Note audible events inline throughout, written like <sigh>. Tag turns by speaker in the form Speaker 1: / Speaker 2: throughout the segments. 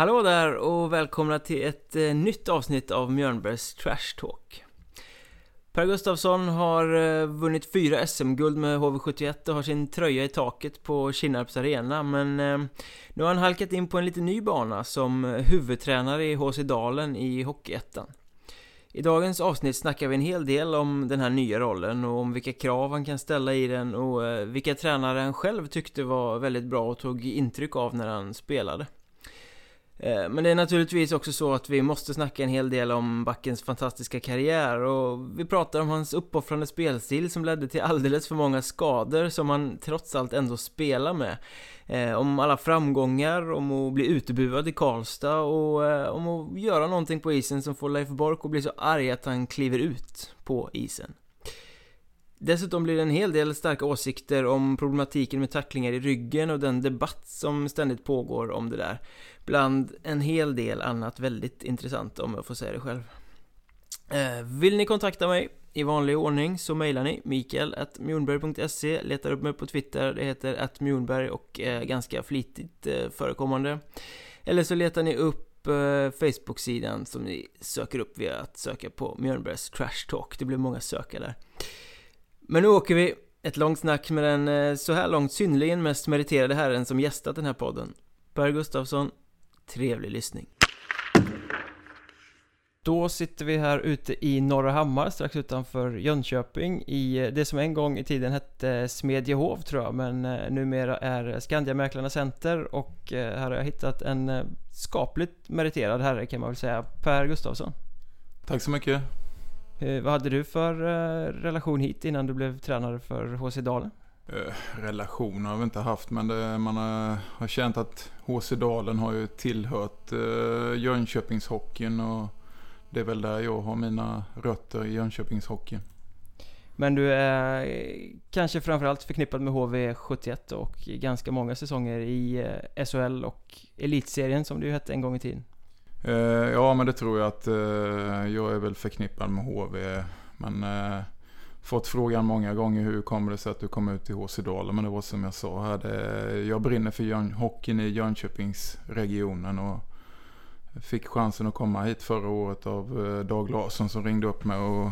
Speaker 1: Hallå där och välkomna till ett eh, nytt avsnitt av Mjörnbergs Trash Talk. Per Gustafsson har eh, vunnit fyra SM-guld med HV71 och har sin tröja i taket på Kinnarps arena, men eh, nu har han halkat in på en lite ny bana som eh, huvudtränare i HC Dalen i Hockeyettan. I dagens avsnitt snackar vi en hel del om den här nya rollen och om vilka krav han kan ställa i den och eh, vilka tränare han själv tyckte var väldigt bra och tog intryck av när han spelade. Eh, men det är naturligtvis också så att vi måste snacka en hel del om Backens fantastiska karriär och vi pratar om hans uppoffrande spelstil som ledde till alldeles för många skador som han trots allt ändå spelar med. Eh, om alla framgångar, om att bli utebuad i Karlstad och eh, om att göra någonting på isen som får Leif Bork att bli så arg att han kliver ut på isen. Dessutom blir det en hel del starka åsikter om problematiken med tacklingar i ryggen och den debatt som ständigt pågår om det där. Bland en hel del annat väldigt intressant om jag får säga det själv. Eh, vill ni kontakta mig i vanlig ordning så mejlar ni mikael.mjornberg.se Letar upp mig på Twitter, det heter att Mjornberg och är ganska flitigt eh, förekommande. Eller så letar ni upp eh, Facebook-sidan som ni söker upp via att söka på Mjörnbergs Trash Talk. Det blir många sökare där. Men nu åker vi. Ett långt snack med den så här långt synnerligen mest meriterade herren som gästat den här podden. Per Gustafsson, trevlig lyssning. Då sitter vi här ute i Norra Hammar strax utanför Jönköping i eh, det som en gång i tiden hette Smedjehov tror jag men eh, numera är Skandiamäklarna Center och eh, här har jag hittat en skapligt meriterad herre kan man väl säga, Per Gustafsson.
Speaker 2: Tack så mycket.
Speaker 1: Vad hade du för relation hit innan du blev tränare för HC Dalen?
Speaker 2: Relation har vi inte haft men det, man har, har känt att HC Dalen har ju tillhört uh, Jönköpingshockeyn och det är väl där jag har mina rötter i Jönköpingshockeyn.
Speaker 1: Men du är kanske framförallt förknippad med HV71 och ganska många säsonger i eh, SHL och Elitserien som det ju hette en gång i tiden.
Speaker 2: Uh, ja, men det tror jag att uh, jag är väl förknippad med HV. Men uh, fått frågan många gånger hur kommer det sig att du kom ut i HC Dalen. Men det var som jag sa här, det, jag brinner för Jön, hockeyn i Jönköpingsregionen. Och fick chansen att komma hit förra året av eh, Dag Larsson som ringde upp mig och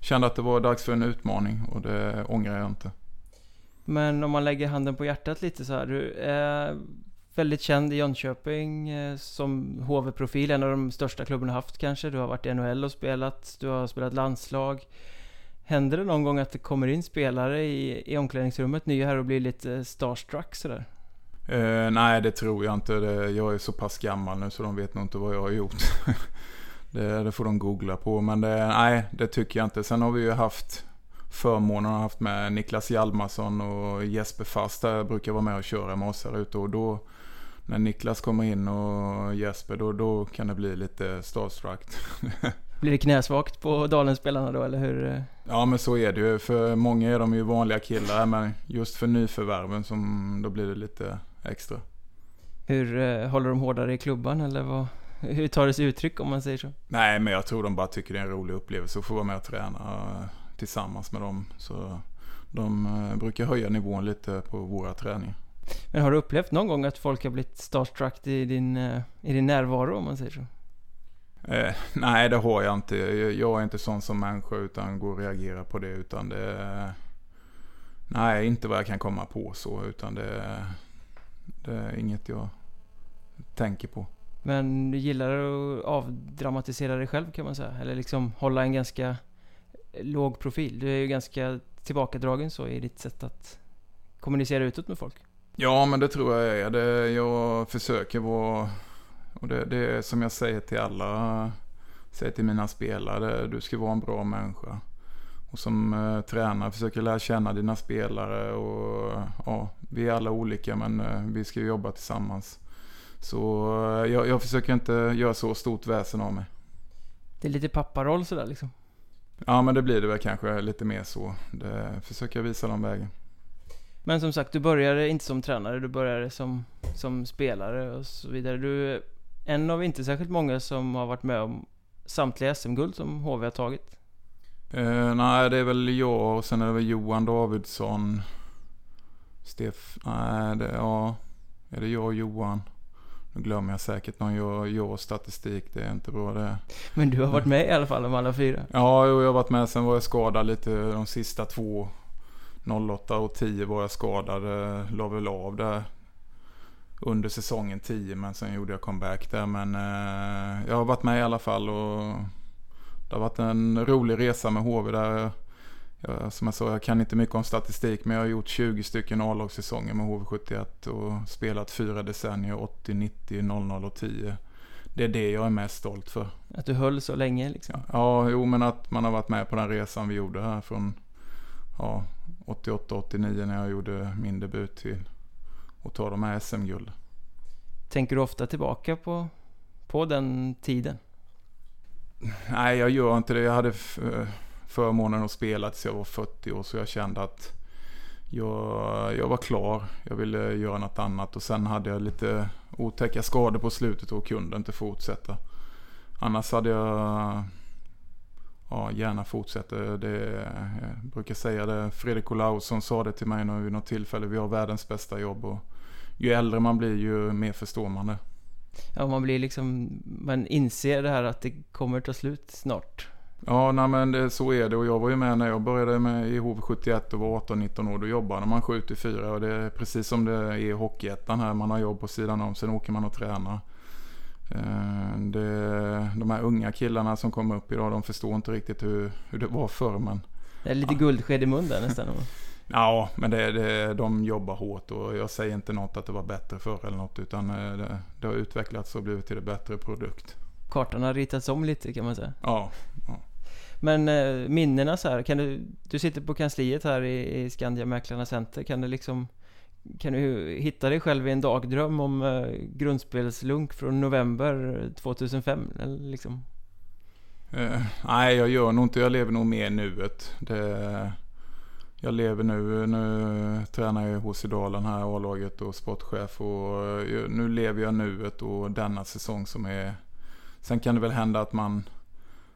Speaker 2: kände att det var dags för en utmaning och det ångrar jag inte.
Speaker 1: Men om man lägger handen på hjärtat lite så här. Du är väldigt känd i Jönköping eh, som HV-profil, en av de största klubbarna haft kanske. Du har varit i NHL och spelat, du har spelat landslag. Händer det någon gång att det kommer in spelare i, i omklädningsrummet, nya här och blir lite eh, starstruck sådär?
Speaker 2: Eh, nej, det tror jag inte. Det, jag är så pass gammal nu så de vet nog inte vad jag har gjort. <laughs> det, det, får de googla på. Men det, nej, det tycker jag inte. Sen har vi ju haft förmånen att haft med Niklas Hjalmarsson och Jesper Fast där brukar vara med och köra med oss här ute. Och då, när Niklas kommer in och Jesper, då, då kan det bli lite starstruck. <laughs>
Speaker 1: Blir det knäsvagt på Dalenspelarna då, eller hur?
Speaker 2: Ja, men så är det ju. För många är de ju vanliga killar, men just för nyförvärven som då blir det lite extra.
Speaker 1: Hur eh, håller de hårdare i klubban eller vad? Hur tar det sig uttryck om man säger så?
Speaker 2: Nej, men jag tror de bara tycker det är en rolig upplevelse att få vara med och träna eh, tillsammans med dem. Så de eh, brukar höja nivån lite på våra träningar.
Speaker 1: Men har du upplevt någon gång att folk har blivit starstruck i din, i din närvaro om man säger så?
Speaker 2: Eh, nej, det har jag inte. Jag är inte sån som människa utan går och reagerar på det. Utan det... Nej, inte vad jag kan komma på så. Utan det, det är inget jag tänker på.
Speaker 1: Men du gillar att avdramatisera dig själv kan man säga? Eller liksom hålla en ganska låg profil? Du är ju ganska tillbakadragen så i ditt sätt att kommunicera utåt med folk.
Speaker 2: Ja, men det tror jag är. Det, jag försöker vara... Och det, det är som jag säger till alla, säger till mina spelare, du ska vara en bra människa. Och som eh, tränare försöker lära känna dina spelare och ja, vi är alla olika men eh, vi ska jobba tillsammans. Så eh, jag, jag, försöker inte göra så stort väsen av mig.
Speaker 1: Det är lite papparoll sådär liksom?
Speaker 2: Ja men det blir det väl kanske lite mer så. Det försöker jag visa dem vägen.
Speaker 1: Men som sagt, du började inte som tränare, du började som, som spelare och så vidare. Du en av inte särskilt många som har varit med om samtliga SM-guld som HV har tagit.
Speaker 2: Eh, nej, det är väl jag och sen är det väl Johan Davidsson. Steff... Nej, det, ja. Är det jag och Johan? Nu glömmer jag säkert någon jag, jag statistik, det är inte bra det.
Speaker 1: Men du har varit med i alla fall om alla fyra?
Speaker 2: Ja, jag har varit med. Sen var jag skadad lite de sista två. 08 och 10 var jag skadad. eh, La väl av där under säsongen 10 men sen gjorde jag comeback där. Men eh, jag har varit med i alla fall och det har varit en rolig resa med HV där. Jag, som jag sa, jag kan inte mycket om statistik men jag har gjort 20 stycken A-lagssäsonger med HV71 och spelat fyra decennier, 80, 90, 00 och 10. Det är det jag är mest stolt för.
Speaker 1: Att du höll så länge liksom?
Speaker 2: Ja, jo men att man har varit med på den resan vi gjorde här från ja, 88, 89 när jag gjorde min debut till att ta de här SM-guld.
Speaker 1: Tänker du ofta tillbaka på, på den tiden?
Speaker 2: Nej, jag gör inte det. Jag hade eh, förmånen att spela tills jag var 40 år så jag kände att jag, jag var klar. Jag ville göra något annat och sen hade jag lite otäcka skador på slutet och kunde inte fortsätta. Annars hade jag ja, gärna fortsätta. Det, jag brukar säga det. Fredrik Olausson sa det till mig nu vid något tillfälle. Vi har världens bästa jobb och ju äldre man blir ju mer förstår man det.
Speaker 1: Ja, man blir liksom... Man inser det här att det kommer ta slut snart.
Speaker 2: Ja, nej, men det, så är det. Och jag var ju med när jag började med i HV71 och var 18-19 år. Då jobbade man 7-4 och det är precis som det är i Hockeyettan här. Man har jobb på sidan om, sen åker man och tränar. Eh, Det, de här unga killarna som kommer upp idag, de förstår inte riktigt hur, hur det var förr. Men,
Speaker 1: Det är lite guldsked i mun där nästan. <laughs>
Speaker 2: ja, men det, det, de jobbar hårt och jag säger inte något att det var bättre förr eller något. Utan eh, det, det har utvecklats och blivit till en bättre produkt.
Speaker 1: Kartan har ritats om lite kan man säga.
Speaker 2: Ja,
Speaker 1: Men eh, minnena så här, kan du... Du sitter på kansliet här i, i Skandia Mäklarna Center. Kan du liksom... Kan du hitta dig själv i en dagdröm om eh, grundspelslunk från november 2005? Eller liksom?
Speaker 2: Eh, nej, jag gör nog inte. Jag lever nog mer nuet. Det, jag lever nu. Nu tränar jag hos Idalen här, A-laget och sportchef. Och eh, nu lever jag nuet och denna säsong som är... Sen kan det väl hända att man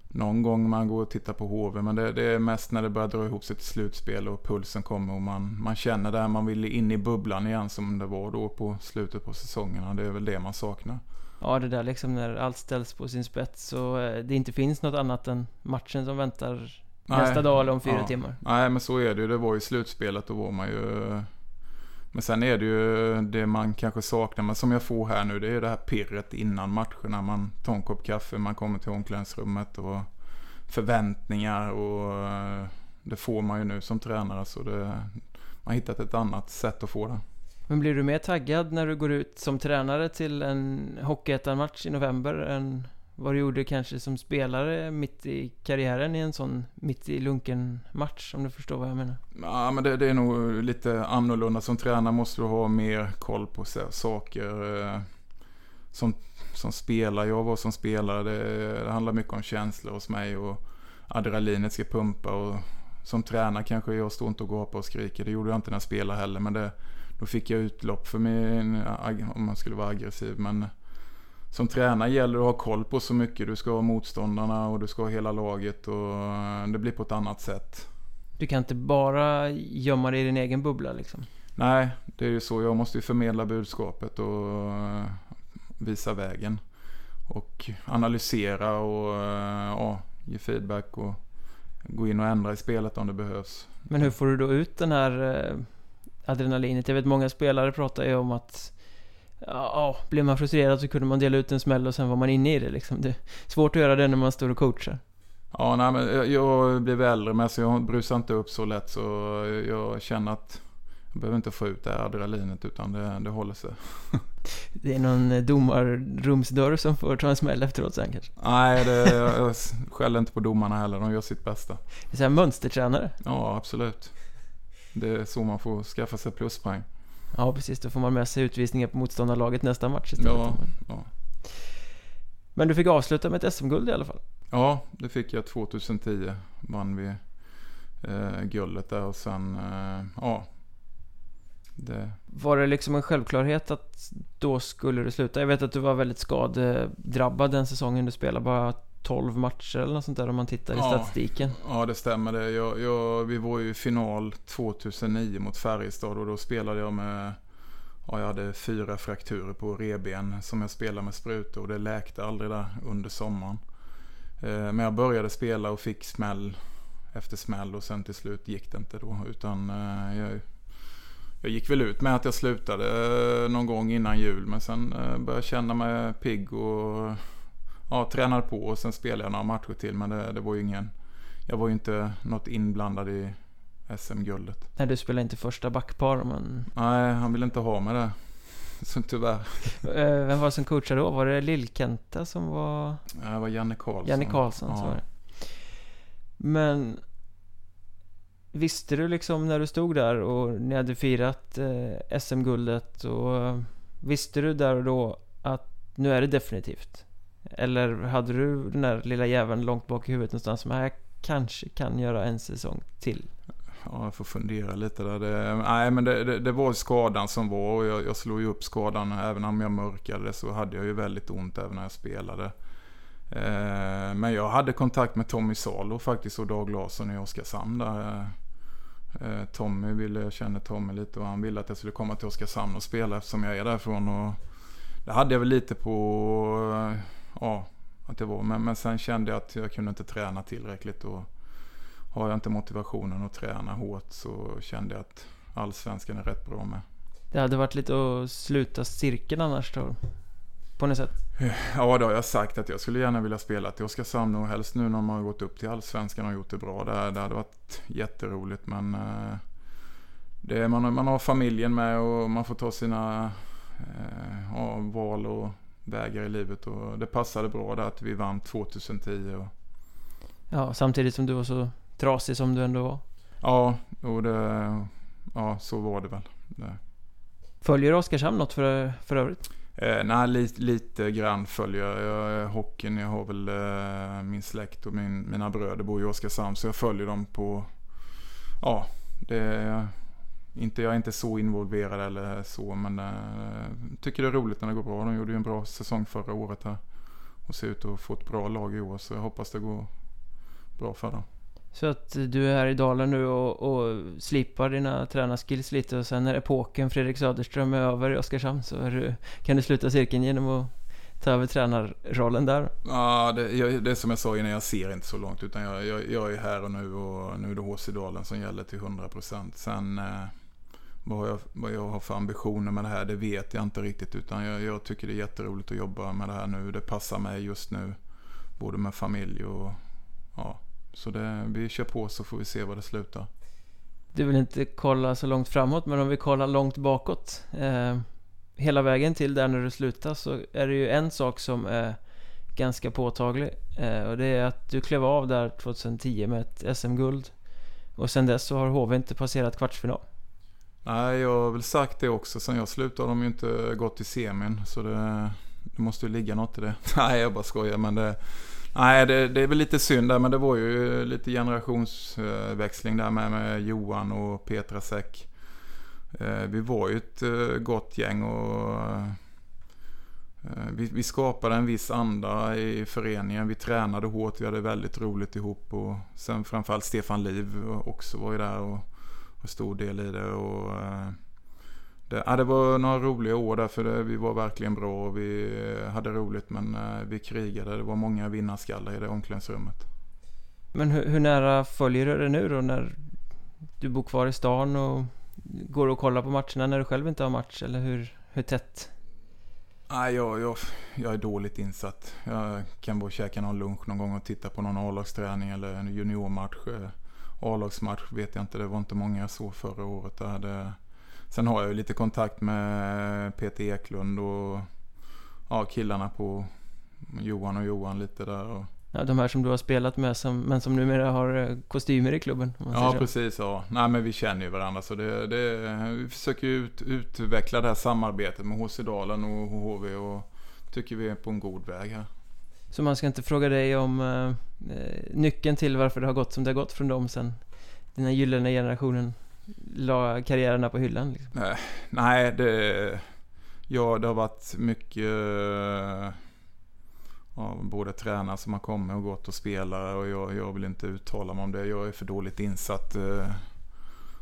Speaker 2: någon gång man går och tittar på HV. Men det, det är mest när det börjar dra ihop sig till slutspel och pulsen kommer och man, man känner det. Man vill in i bubblan igen som det var då på slutet på säsongerna. Det är väl det man saknar.
Speaker 1: Ja, det där liksom när allt ställs på sin spets och eh, det inte finns något annat än matchen som väntar nästa
Speaker 2: Nej,
Speaker 1: dag eller om fyra
Speaker 2: ja.
Speaker 1: timmar.
Speaker 2: Nej men så är det ju. Det var ju slutspelet. Då var man ju... Men sen är det ju det man kanske saknar. Men som jag får här nu. Det är det här pirret innan matcherna. Man tar en kopp kaffe. Man kommer till omklädningsrummet. Och förväntningar. Och eh, det får man ju nu som tränare. Så det, man har hittat ett annat sätt att få det.
Speaker 1: Men blir du mer taggad när du går ut som tränare till en Hockeyettan-match i november än vad du gjorde kanske som spelare mitt i karriären i en sån mitt i lunken match om du förstår vad jag menar?
Speaker 2: Ja, men det, det är nog lite annorlunda. Som tränare måste du ha mer koll på saker. eh, Som, som spelare, jag var som spelare, det, det handlar mycket om känslor hos mig och adrenalinet ska pumpa. Och som tränare kanske jag står inte och gapar och skriker. Det gjorde jag inte när jag spelade heller. Men det, då fick jag utlopp för min, om man skulle vara aggressiv. Men som tränare gäller det att ha koll på så mycket. Du ska ha motståndarna och du ska ha hela laget och det blir på ett annat sätt.
Speaker 1: Du kan inte bara gömma dig i din egen bubbla liksom.
Speaker 2: Nej, det är ju så. Jag måste ju förmedla budskapet och visa vägen. Och analysera och ja, ge feedback och gå in och ändra i spelet om det behövs.
Speaker 1: Men hur får du då ut den här eh, adrenalinet? Jag vet många spelare pratar ju om att Ja, blir man frustrerad så kunde man dela ut en smäll och sen var man inne i det liksom. Det är svårt att göra det när man står och coachar.
Speaker 2: Ja, nej, men jag- jag blev äldre med så jag brusar inte upp så lätt så jag känner att jag behöver inte få ut det här adrenalinet utan det, det håller sig. <laughs>
Speaker 1: Det är någon eh, domarrumsdörr som får ta en smäll efteråt sen kanske.
Speaker 2: Nej, det, jag, jag skäller inte på domarna heller. De gör sitt bästa.
Speaker 1: Det är så här mönstertränare.
Speaker 2: Ja, absolut. Det är så man får skaffa sig pluspoäng.
Speaker 1: Ja precis, då får man med sig utvisningar på motståndarlaget nästa match istället.
Speaker 2: Ja, ja.
Speaker 1: Men du fick avsluta med ett SM-guld i alla fall.
Speaker 2: ja, det fick jag 2010. Vann vi eh, guldet där och sen, eh, ja. Det,
Speaker 1: Var det liksom en självklarhet att då skulle du sluta? Jag vet att du var väldigt skadedrabbad den säsongen du spelade. Bara 12 matcher eller något sånt där om man tittar i
Speaker 2: Ja.
Speaker 1: statistiken.
Speaker 2: ja, det stämmer det. Jag, jag, vi var ju i final 2009 mot Färjestad och då spelade jag med ja, jag hade fyra frakturer på reben som jag spelade med sprutor och det läkte aldrig där under sommaren. Eh, men jag började spela och fick smäll efter smäll och sen till slut gick det inte då. Utan eh, jag, jag gick väl ut med att jag slutade eh, någon gång innan jul. Men sen började jag känna mig pigg och ja, tränade på. Och sen spelade jag några matcher till. Men det, det var ju ingen... Jag var ju inte något inblandad i SM-guldet.
Speaker 1: Nej, du spelade inte första backpar men...
Speaker 2: Nej, han ville inte ha mig där. Så tyvärr.
Speaker 1: Vem var det som coachade då? Var det Lill-Kenta som var...
Speaker 2: Ja, det var Janne Karlsson.
Speaker 1: Janne Karlsson, ja. så var det. Men Visste du liksom när du stod där och ni hade firat eh, SM-guldet och Visste du där och då att nu är det definitivt? Eller hade du den där lilla jäveln långt bak i huvudet någonstans som äh, jag kanske kan göra en säsong till?
Speaker 2: Ja, jag får fundera lite där. Det, nej, men det, det, det, var skadan som var och jag, jag slog ju upp skadan. Även om jag mörkade så hade jag ju väldigt ont även när jag spelade. Eh, men jag hade kontakt med Tommy Salo faktiskt och Dag Larsson i Oskarshamn där. Eh, eh Tommy ville, jag känner Tommy lite och han ville att jag skulle komma till Oskarshamn och spela eftersom jag är därifrån. Och det hade jag väl lite på, eh, ja, att det var. Men, men sen kände jag att jag kunde inte träna tillräckligt. Och har jag inte motivationen att träna hårt så kände jag att allsvenskan är rätt bra med.
Speaker 1: Det hade varit lite att sluta cirkeln annars då? På något sätt?
Speaker 2: Ja, det har jag sagt att jag skulle gärna vilja spela till Oskarshamn och helst nu när man har gått upp till Allsvenskan och gjort det bra. Det, det hade varit jätteroligt men eh, det, man, man har familjen med och man får ta sina eh, ja, val och vägar i livet och det passade bra där att vi vann 2010. Och...
Speaker 1: Ja, samtidigt som du var så trasig som du ändå var.
Speaker 2: Ja, och det, ja så var det väl. Det.
Speaker 1: Följer Oskarshamn något för, för övrigt?
Speaker 2: Eh, nej, lite, lite grann följer jag hockeyn. Jag har väl eh, min släkt och min, mina bröder bor i Oskarshamn så jag följer dem på... Ja, det inte, jag är inte så involverad eller så men eh, tycker det är roligt när det går bra. De gjorde ju en bra säsong förra året här. Och ser ut att få ett bra lag i år så jag hoppas det går bra för dem.
Speaker 1: Så att du är här i Dalen nu och, och slipar dina tränarskills lite och sen när epoken Fredrik Söderström är över i Oskarshamn så du, kan du sluta cirkeln genom att ta över tränarrollen där?
Speaker 2: Ja, det, jag, det är som jag sa innan, jag ser inte så långt utan jag, jag, jag är här och nu och nu är det HC Dalen som gäller till 100%. Sen eh, vad, jag, vad jag har för ambitioner med det här, det vet jag inte riktigt utan jag, jag tycker det är jätteroligt att jobba med det här nu. Det passar mig just nu, både med familj och ja, så det, vi kör på så får vi se var det slutar.
Speaker 1: Du vill inte kolla så långt framåt men om vi kollar långt bakåt. Eh, hela vägen till där när du slutar så är det ju en sak som är ganska påtaglig. Eh, och det är att du klev av där 2010 med ett SM-guld. Och sen dess så har HV inte passerat kvartsfinal.
Speaker 2: Nej, jag har väl sagt det också. Sen jag slutade har de ju inte gått till semin. Så det, det måste ju ligga något i det. <laughs> Nej, jag bara skojar. Men det, Nej, det, det, är väl lite synd där, men det var ju lite generationsväxling där med, med Johan och Petra Säck. Eh, vi var ju ett eh, gott gäng och eh, vi, vi skapade en viss anda i föreningen. Vi tränade hårt, vi hade väldigt roligt ihop och sen framförallt Stefan Liv också var ju där och stor del i det. Och, det, ja, det var några roliga år där för det, vi var verkligen bra och vi hade roligt men uh, vi krigade. Det var många vinnarskallar i det omklädningsrummet.
Speaker 1: Men hur, hur, nära följer du det nu då när du bor kvar i stan och går och kollar på matcherna när du själv inte har match? Eller hur, hur tätt?
Speaker 2: Nej, jag, jag, jag är dåligt insatt. Jag kan bara käka någon lunch någon gång och titta på någon A-lagsträning eller en juniormatch. A-lagsmatch vet jag inte, det var inte många jag såg förra året. Där hade Sen har jag ju lite kontakt med Peter Eklund och ja, killarna på Johan och Johan lite där. Och...
Speaker 1: Ja, de här som du har spelat med som, men som numera har eh, kostymer i klubben.
Speaker 2: Ja, precis. Ja. Nej, men vi känner ju varandra så det, det, vi försöker ut, utveckla det här samarbetet med HC Dalen och HV och tycker vi är på en god väg här.
Speaker 1: Så man ska inte fråga dig om eh, eh, nyckeln till varför det har gått som det har gått från dem sen den här gyllene generationen la karriärerna på hyllan? Liksom?
Speaker 2: Nej, nej det, ja, det har varit mycket eh, ja, både tränare som har kommit och gått och spelare och jag, jag vill inte uttala mig om det. Jag är för dåligt insatt. Eh,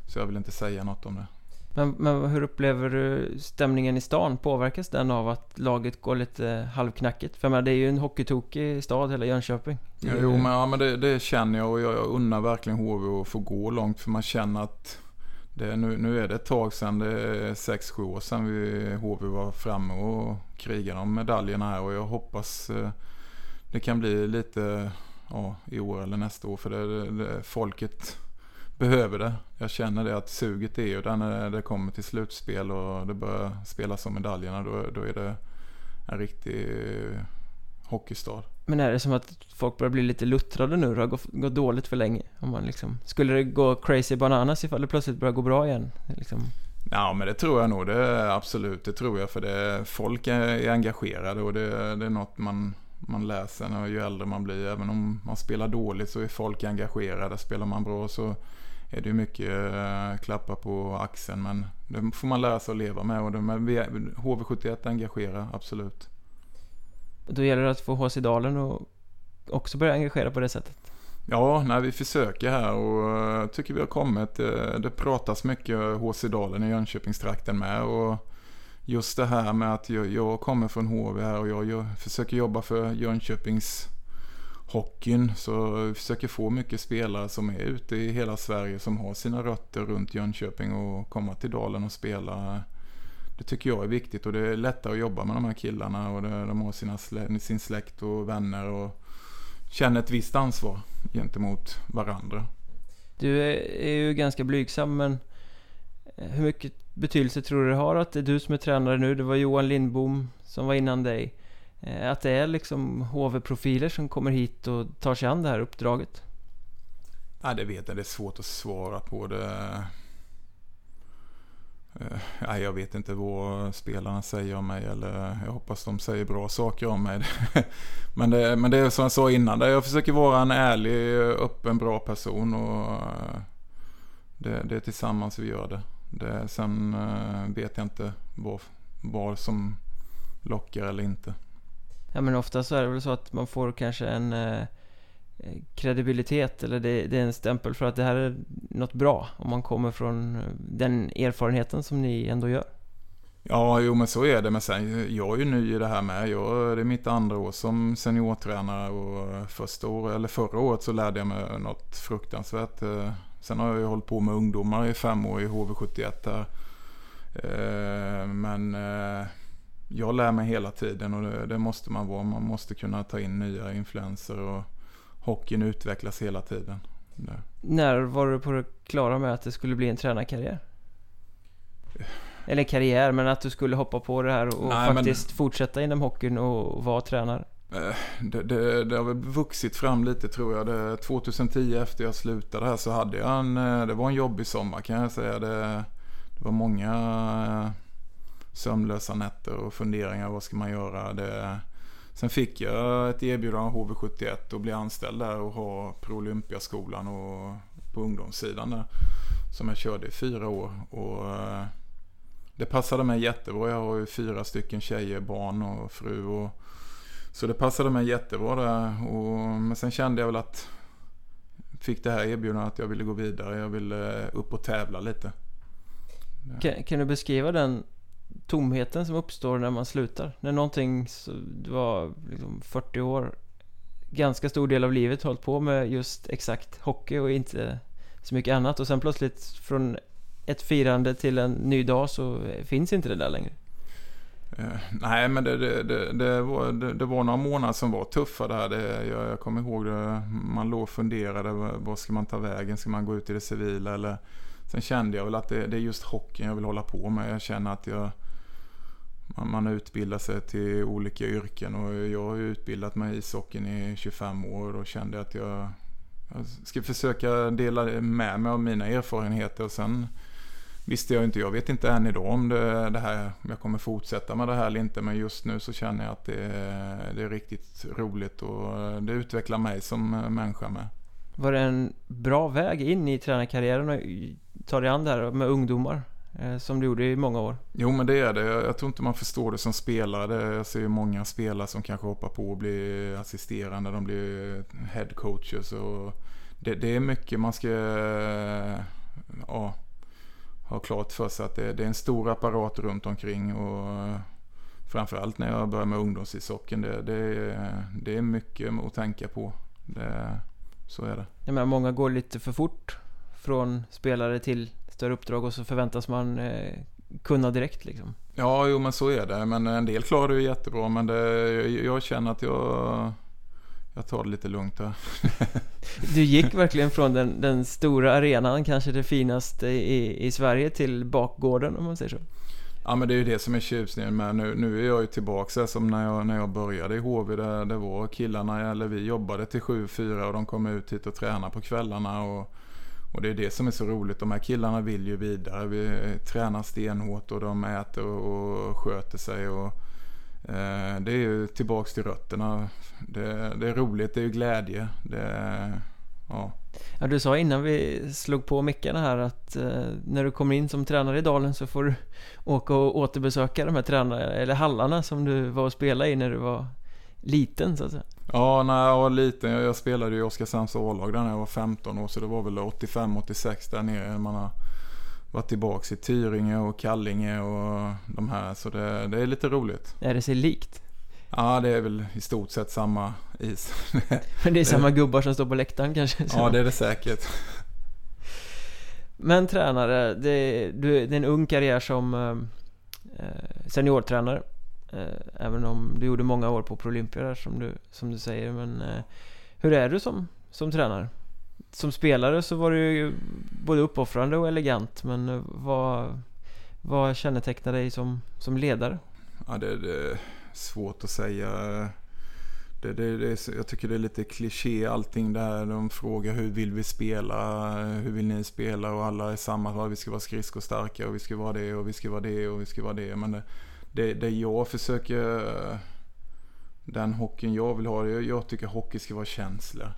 Speaker 2: så jag vill inte säga något om det.
Speaker 1: Men, men hur upplever du stämningen i stan? Påverkas den av att laget går lite halvknackigt? För jag menar, det är ju en hockeytokig stad, hela Jönköping.
Speaker 2: Ja, jo, men, ja, men det, det, känner jag och jag, jag unnar verkligen HV att få gå långt. För man känner att det, nu, nu är det ett tag sedan, det är 6-7 år sedan vi, HV var framme och krigade om medaljerna här. Och jag hoppas eh, det kan bli lite ja, i år eller nästa år. För det, det, folket behöver det. Jag känner det att suget är ju där när det kommer till slutspel och det börjar spelas om medaljerna. Då, då är det en riktig hockeystad.
Speaker 1: Men är det som att folk börjar bli lite luttrade nu? Det har gått, gått dåligt för länge. Om man liksom, skulle det gå crazy bananas ifall det plötsligt börjar gå bra igen? Liksom.
Speaker 2: Ja men det tror jag nog. Det absolut, det tror jag. För det, folk är, är engagerade och det, det är något man, man läser när ju äldre man blir. Även om man spelar dåligt så är folk engagerade. Spelar man bra så är det mycket äh, klappa på axeln. Men det får man lära sig att leva med. Och det, men HV71 engagerar, absolut.
Speaker 1: Då gäller det att få HC Dalen och också börja engagera på det sättet.
Speaker 2: Ja, nej, vi försöker här och uh, tycker vi har kommit. Uh, det pratas mycket HC Dalen i Jönköpingstrakten med. Och just det här med att jag, kommer från HV här och jag försöker jobba för Jönköpings hockeyn. Så vi försöker få mycket spelare som är ute i hela Sverige som har sina rötter runt Jönköping och komma till Dalen och spela. Det tycker jag är viktigt och det är lättare att jobba med de här killarna och det, de har sina, sin släkt och vänner och känner ett visst ansvar gentemot varandra.
Speaker 1: Du är ju ganska blygsam men eh, hur mycket betydelse tror du det har att det är du som är tränare nu? Det var Johan Lindbom som var innan dig. Eh, att det är liksom HV-profiler som kommer hit och tar sig an det här uppdraget?
Speaker 2: Ja, det vet jag. Det är svårt att svara på det. Eh, ja, jag vet inte vad spelarna säger om mig eller jag hoppas de säger bra saker om mig. <laughs> men, det, men det är som jag sa innan, jag försöker vara en ärlig, öppen, bra person och eh, det, det är tillsammans vi gör det. det sen vet jag inte vad, vad som lockar eller inte.
Speaker 1: Ja men ofta så är det väl så att man får kanske en eh, eh, kredibilitet eller det, det, är en stämpel för att det här är något bra om man kommer från eh, den erfarenheten som ni ändå gör.
Speaker 2: Ja, jo men så är det. Men sen, jag är ju ny i det här med. Jag, det är mitt andra år som seniortränare och första år, eller förra året så lärde jag mig något fruktansvärt. Eh, sen har jag ju hållit på med ungdomar i fem år i HV71 där. Men jag lär mig hela tiden och det, det, måste man vara. Man måste kunna ta in nya influenser och hockeyn utvecklas hela tiden. Det.
Speaker 1: När var du på det klara med att det skulle bli en tränarkarriär? Eller karriär, men att du skulle hoppa på det här och Nej, faktiskt men... fortsätta inom hockeyn och vara tränare?
Speaker 2: Eh, det, det, det, har väl vuxit fram lite tror jag. Det, 2010 efter jag slutade här så hade jag en, eh, det var en jobbig sommar kan jag säga. Det, det var många sömnlösa nätter och funderingar. Vad ska man göra? Det... Sen fick jag ett erbjudande av HV71 och bli anställd där och ha Prolympiaskolan och på ungdomssidan där. Som jag körde i fyra år. Och eh, det passade mig jättebra. Jag har ju fyra stycken tjejer, barn och fru. Och, så det passade mig jättebra där. Och, men sen kände jag väl att fick det här erbjudandet att jag ville gå vidare. Jag ville eh, upp och tävla lite.
Speaker 1: Kan, kan, du beskriva den tomheten som uppstår när man slutar. När någonting, det var liksom 40 år, ganska stor del av livet hållit på med just exakt hockey och inte så mycket annat. Och sen plötsligt från ett firande till en ny dag så finns inte det där längre.
Speaker 2: Uh, nej, men det, det, det, det var, det, var några månader som var tuffa där. Jag, jag kommer ihåg det. Man låg och funderade. Vad ska man ta vägen? Ska man gå ut i det civila? Eller Sen kände jag väl att det, det, är just hockeyn jag vill hålla på med. Jag känner att jag, man, man utbildar sig till olika yrken och jag har utbildat mig i ishockeyn i 25 år och då kände jag att jag, jag ska försöka dela med mig av mina erfarenheter och sen visste jag inte, jag vet inte än idag om det, det här, om jag kommer fortsätta med det här eller inte men just nu så känner jag att det, det är riktigt roligt och det utvecklar mig som människa med.
Speaker 1: Var det en bra väg in i tränarkarriären och ta dig an det här med ungdomar? Eh, som du gjorde i många år.
Speaker 2: Jo men det är det. Jag tror inte man förstår det som spelare. Jag ser ju många spelare som kanske hoppar på och blir assisterande. De blir headcoaches. Och det, det är mycket man ska ja, ha klart för sig att det, det, är en stor apparat runt omkring och framförallt när jag började med ungdomsishockeyn. Det, det, det är mycket att tänka på. Det, så är det.
Speaker 1: Jag menar, många går lite för fort från spelare till större uppdrag och så förväntas man eh, kunna direkt liksom.
Speaker 2: Ja, jo men så är det. Men en del klarar det ju jättebra. Men det, jag känner att jag, jag tar det lite lugnt här. <laughs>
Speaker 1: du gick verkligen från den, den, stora arenan, kanske det finaste i, i Sverige, till bakgården om man säger så.
Speaker 2: Ja men det är ju det som är tjusningen med nu. Nu är jag ju tillbaka som när jag, när jag började i HV. Där det var killarna, eller vi jobbade till 7-4 och de kom ut hit och tränade på kvällarna. Och, och det är det som är så roligt. De här killarna vill ju vidare. Vi tränar stenhårt och de äter och, sköter sig. Och, eh, det är ju tillbaks till rötterna. Det, det, är roligt, det är ju glädje. Det, ja.
Speaker 1: Ja, du sa innan vi slog på mickarna här att eh, när du kommer in som tränare i Dalen så får du åka och återbesöka de här tränarna, eller hallarna som du var och spelade i när du var liten så att säga.
Speaker 2: Ja, när jag var liten, jag, jag spelade i Oskarshamns A-lag när jag var 15 år så det var väl 85-86 där nere. Man har varit tillbaks i Tyringe och Kallinge och de här så det, det är lite roligt.
Speaker 1: Är det sig likt?
Speaker 2: Ja, det är väl i stort sett samma is. <laughs>
Speaker 1: Men det är samma gubbar som står på läktaren kanske?
Speaker 2: Ja, det är det säkert.
Speaker 1: Men tränare, det, du, det är en ung karriär som eh, seniortränare. Eh, även om du gjorde många år på Prolympia där som du, som du säger. Men eh, hur är du som, som tränare? Som spelare så var du ju både uppoffrande och elegant. Men eh, vad, vad kännetecknar dig som, som ledare?
Speaker 2: Ja, det, det svårt att säga. Det, det, det, jag tycker det är lite kliché allting där. De frågar hur vill vi spela? Hur vill ni spela? Och alla är samma. Vi ska vara skridskostarka och vi ska vara det och vi ska vara det och vi ska vara det. Men det, det, det jag försöker... Den hockeyn jag vill ha. Jag tycker hockey ska vara känslor.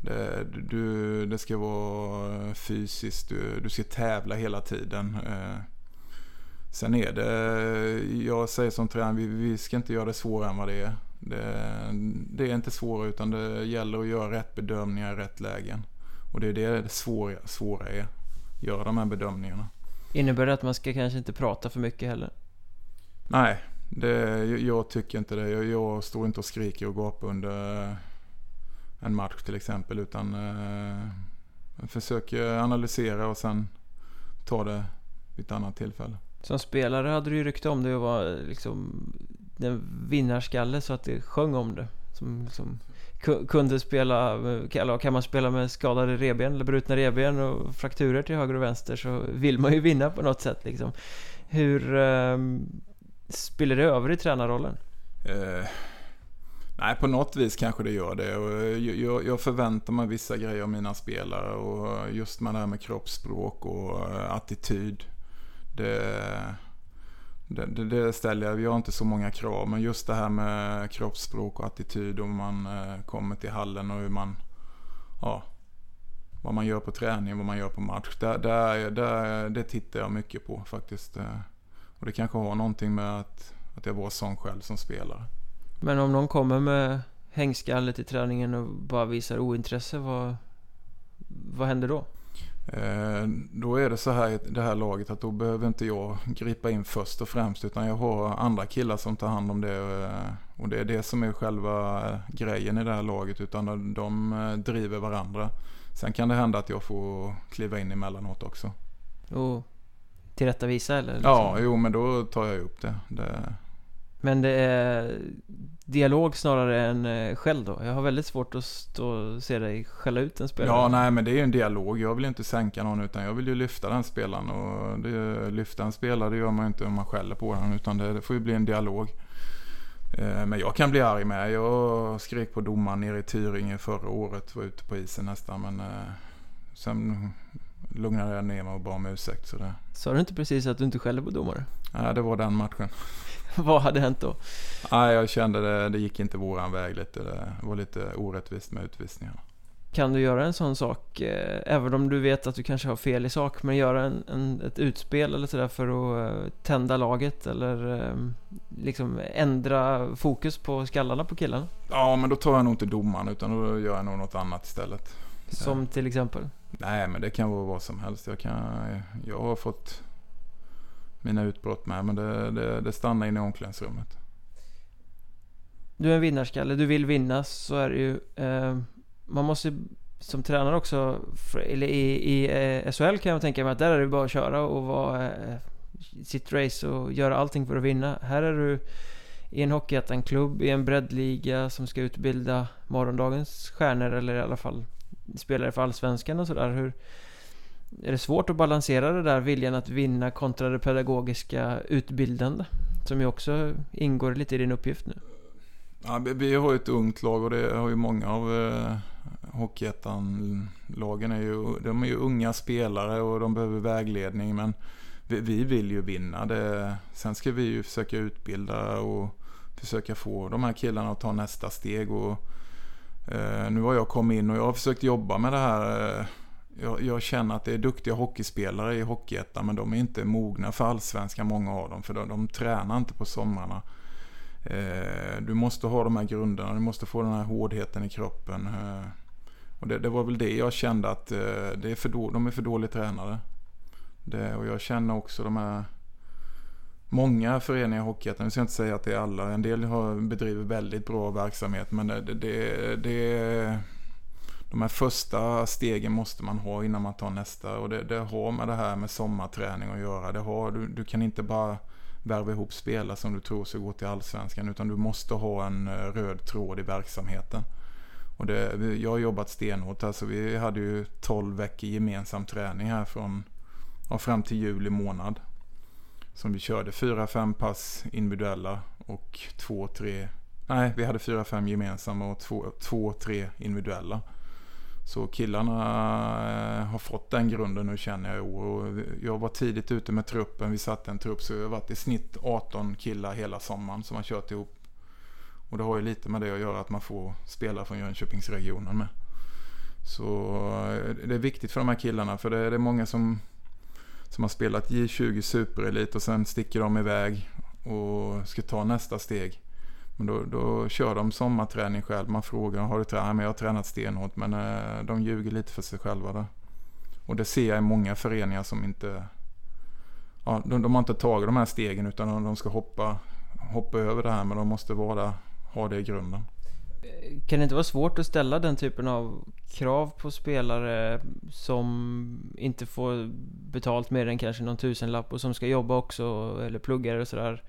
Speaker 2: Det, du, det ska vara fysiskt. Du, du ska tävla hela tiden. Eh, sen är det, jag säger som tränare, vi, vi ska inte göra det svårare än vad det är. Det, det, är inte svårare utan det gäller att göra rätt bedömningar i rätt lägen. Och det är det, det svåra, svåra är. Göra de här bedömningarna.
Speaker 1: Innebär det att man ska kanske inte prata för mycket heller?
Speaker 2: Nej, det, jag tycker inte det. Jag, jag står inte och skriker och gapar under eh, en match till exempel. Utan eh, försöker analysera och sen ta det vid ett annat tillfälle.
Speaker 1: Som spelare hade du ju rykte om dig att vara liksom en vinnarskalle så att det sjöng om det. Som, liksom, som kunde spela, eh, eller kan man spela med skadade reben eller brutna reben och frakturer till höger och vänster så vill man ju vinna på något sätt liksom. Hur ehm, spiller det över i tränarrollen?
Speaker 2: Eh, nej, på något vis kanske det gör det. Och eh, jag, jag, förväntar mig vissa grejer av mina spelare och just med det här med kroppsspråk och eh, attityd. Det, det, det, ställer jag. Vi har inte så många krav. Men just det här med kroppsspråk och attityd Om man eh, kommer till hallen och hur man... Ja, vad man gör på träning, vad man gör på match. Det, det, det, det tittar jag mycket på faktiskt. Eh, och det kanske har någonting med att, att jag var sån själv som spelare.
Speaker 1: Men om någon kommer med hängskallet i träningen och bara visar ointresse, vad, vad händer då?
Speaker 2: Eh, då är det så här i det här laget att då behöver inte jag gripa in först och främst utan jag har andra killar som tar hand om det. Eh, och det är det som är själva grejen i det här laget utan de eh, driver varandra. Sen kan det hända att jag får kliva in emellanåt också.
Speaker 1: Och tillrättavisa eller? Liksom?
Speaker 2: Ja, jo men då tar jag upp det. det
Speaker 1: men det är dialog snarare än eh, skäll då? Jag har väldigt svårt att stå se dig skälla ut en spelare.
Speaker 2: Ja, nej men det är ju en dialog. Jag vill inte sänka någon utan jag vill ju lyfta den spelaren. Och det, lyfta en spelare det gör man ju inte om man skäller på den utan det, det får ju bli en dialog. Eh, men jag kan bli arg med. Jag skrek på domaren nere i Tyringe förra året. Var ute på isen nästan men eh, sen lugnade jag ner mig och bad om ursäkt. Så det...
Speaker 1: Sa du inte precis att du inte skäller på domare?
Speaker 2: Nej, det var den matchen. <laughs>
Speaker 1: Vad hade hänt då?
Speaker 2: Nej, jag kände det, det gick inte våran väg lite. Det var lite orättvist med utvisningarna.
Speaker 1: Kan du göra en sån sak, eh, även om du vet att du kanske har fel i sak, men göra en, en ett utspel eller sådär för att eh, tända laget eller eh, liksom ändra fokus på skallarna på killarna?
Speaker 2: Ja, men då tar jag nog inte domaren utan då gör jag nog något annat istället.
Speaker 1: Som till exempel?
Speaker 2: Nej, men det kan vara vad som helst. Jag, kan, jag har fått mina utbrott med, men det, det, det stannar inne i omklädningsrummet.
Speaker 1: Du är en vinnarskalle, du vill vinna, så är det ju. Eh, man måste som tränare också, eller i, i eh, SHL kan jag tänka mig att där är det bara att köra och vara eh, sitt race och göra allting för att vinna. Här är du i en Hockeyettan-klubb, i en breddliga som ska utbilda morgondagens stjärnor eller i alla fall spelare för Allsvenskan och sådär. Hur är det svårt att balansera det där viljan att vinna kontra det pedagogiska utbildande? Som ju också ingår lite i din uppgift nu.
Speaker 2: Ja, vi har ju ett ungt lag och det har ju många av eh, Hockeyettan-lagen. Är ju, de är ju unga spelare och de behöver vägledning. Men vi, vi vill ju vinna. Det, sen ska vi ju försöka utbilda och försöka få de här killarna att ta nästa steg. Och, Eh, nu har jag kommit in och jag har försökt jobba med det här. Eh, jag, jag, känner att det är duktiga hockeyspelare i Hockeyettan men de är inte mogna för allsvenskan många av dem. För de, de tränar inte på somrarna. Eh, du måste ha de här grunderna, du måste få den här hårdheten i kroppen. Eh, och det, det, var väl det jag kände att eh, det är för då, de är för dåligt tränade. Det, och jag känner också de här Många föreningar i Hockeyettan, nu ska jag inte säga att det är alla, en del har, bedriver väldigt bra verksamhet men det, det, det, de här första stegen måste man ha innan man tar nästa och det, det har med det här med sommarträning att göra. Det har, du, du kan inte bara värva ihop spelare som du tror ska gå till allsvenskan utan du måste ha en eh, röd tråd i verksamheten. Och det, jag har jobbat stenhårt. här så vi hade ju 12 veckor gemensam träning här från ja, fram till juli månad. Som vi körde 4-5 pass individuella och 2-3 Nej, vi hade 4-5 gemensamma och 2-3 individuella. Så killarna eh, har fått den grunden nu känner jag i år. Jag var tidigt ute med truppen. Vi satte en trupp så vi har varit i snitt 18 killar hela sommaren som har kört ihop. Och det har ju lite med det att göra att man får spela från Jönköpingsregionen med. Så eh, det är viktigt för de här killarna för det är många som, som har spelat J20 superelit och sen sticker de iväg och ska ta nästa steg. Men då, då kör de sommarträning själv. Man frågar, har du tränat? Men jag har tränat stenhårt. Men eh, de ljuger lite för sig själva där. Och det ser jag i många föreningar som inte... Ja, de, de har inte tagit de här stegen utan de, de ska hoppa, hoppa över det här. Men de måste vara, ha det i grunden.
Speaker 1: Kan det inte vara svårt att ställa den typen av krav på spelare som inte får betalt mer än kanske någon tusenlapp och som ska jobba också eller plugga och sådär?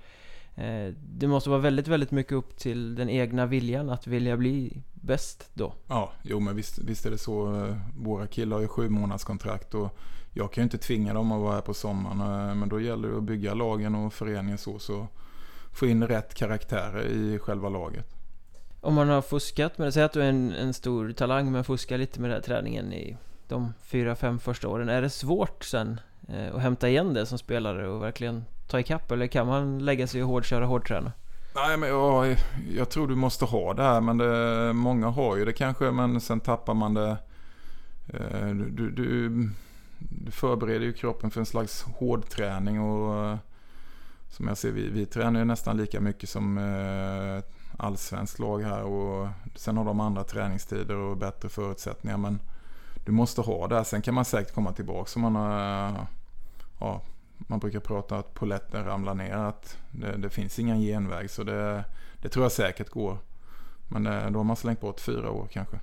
Speaker 1: Eh, det måste vara väldigt, väldigt mycket upp till den egna viljan att vilja bli bäst då.
Speaker 2: Ja, jo men visst, visst är det så. Våra killar har ju sju månaders kontrakt och jag kan ju inte tvinga dem att vara här på sommaren. Eh, men då gäller det att bygga lagen och föreningen så, så få in rätt karaktärer i själva laget.
Speaker 1: Om man har fuskat med det, säg att du är en, en stor talang men fuskar lite med den här träningen i de fyra, fem första åren. Är det svårt sen eh, att hämta igen det som spelare och verkligen ta ikapp? Eller kan man lägga sig och hårdköra hårdträna?
Speaker 2: Nej, men jag, jag tror du måste ha det här. Men det, många har ju det kanske. Men sen tappar man det. Eh, du, du, du, du förbereder ju kroppen för en slags hårdträning. Och som jag ser, vi, vi tränar ju nästan lika mycket som eh, allsvenskt lag här. Och sen har de andra träningstider och bättre förutsättningar. Men du måste ha det. Sen kan man säkert komma tillbaka om man har ja, man brukar prata att poletten ramlar ner. Att det, det finns ingen genväg. Så det, det, tror jag säkert går. Men det, då har man slängt bort fyra år kanske.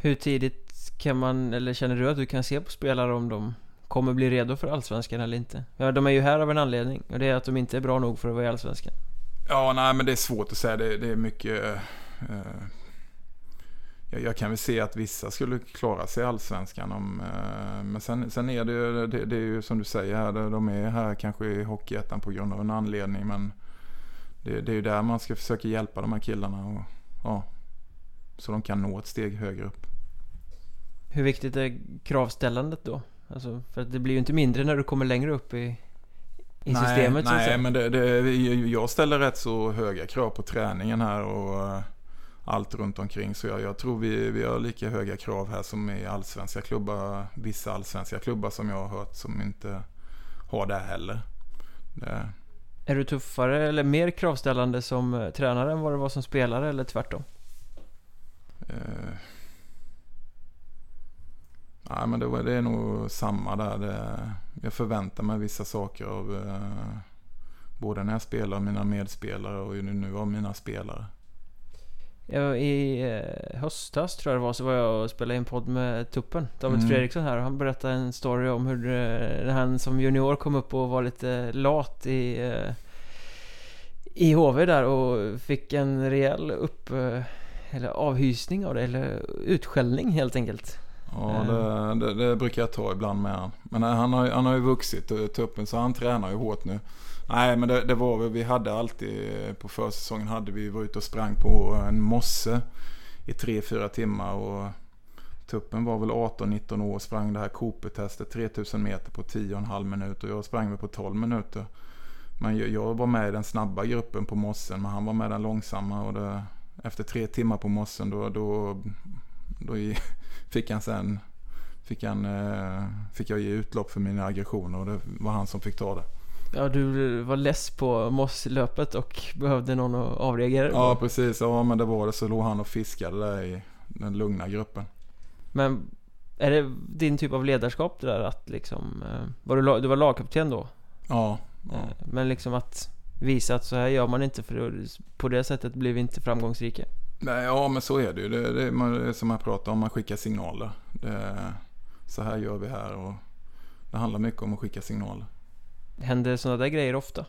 Speaker 1: Hur tidigt kan man, eller känner du att du kan se på spelare om de kommer bli redo för Allsvenskan eller inte? Ja, de är ju här av en anledning. Och det är att de inte är bra nog för att vara i Allsvenskan.
Speaker 2: Ja, nej men det är svårt att säga. Det, det är mycket... Eh, jag, jag, kan väl se att vissa skulle klara sig i allsvenskan. Om, eh, men sen, sen är det, ju, det, det, är ju som du säger här, de är här kanske i Hockeyettan på grund av en anledning. Men det, det är ju där man ska försöka hjälpa de här killarna. Och, ja, så de kan nå ett steg högre upp.
Speaker 1: Hur viktigt är kravställandet då? Alltså, för det blir ju inte mindre när du kommer längre upp i, i nej, systemet.
Speaker 2: Nej, men det, det, jag ställer rätt så höga krav på träningen här. och allt runt omkring. Så jag, jag, tror vi, vi har lika höga krav här som i allsvenska klubbar. Vissa allsvenska klubbar som jag har hört som inte har det heller. Det.
Speaker 1: Är du tuffare eller mer kravställande som eh, tränare än vad du var som spelare eller tvärtom?
Speaker 2: Eh, Nej, men det, var, det är nog samma där. Det, jag förväntar mig vissa saker av eh, både när jag spelar mina medspelare och nu av mina spelare.
Speaker 1: Ja, I eh, höstas tror jag det var så var jag och spelade in podd med Tuppen, David
Speaker 2: Mm.
Speaker 1: Fredriksson här och han berättade en story om hur eh, han som junior kom upp och var lite lat i eh, i HV där och fick en rejäl upp eh, eller avhysning av det, eller utskällning helt enkelt.
Speaker 2: Ja, det, det, det brukar jag ta ibland med han. Men nej, han har, han har ju vuxit, eh, tuppen, så han tränar ju hårt nu. Nej, men det, det var vi hade alltid, eh, på försäsongen hade vi var ute och sprang på en mosse i 3-4 timmar. Och tuppen var väl 18-19 år och sprang det här Cooper-testet 3000 meter på 10,5 minuter. Och jag sprang väl på 12 minuter. Men jag, var med i den snabba gruppen på mossen, men han var med i den långsamma. Och det, efter tre timmar på mossen då, då, då fick han sen fick, han, eh, fick jag ge utlopp för mina aggressioner och det var han som fick ta det.
Speaker 1: Ja, du var less på Mosslöpet och behövde någon att avreagera
Speaker 2: Ja precis, ja men det var det. Så låg han och fiskade där i den lugna gruppen.
Speaker 1: Men är det din typ av ledarskap det där att liksom... eh, Var du, du var lagkapten då?
Speaker 2: Ja, ja.
Speaker 1: Eh, Men liksom att visa att så här gör man inte för på det sättet blir vi inte framgångsrika.
Speaker 2: Nej, ja men så är det ju. Det, det, man, som jag pratar om, man skickar signaler. Det, så här gör vi här och det handlar mycket om att skicka signaler.
Speaker 1: Händer sådana där grejer ofta?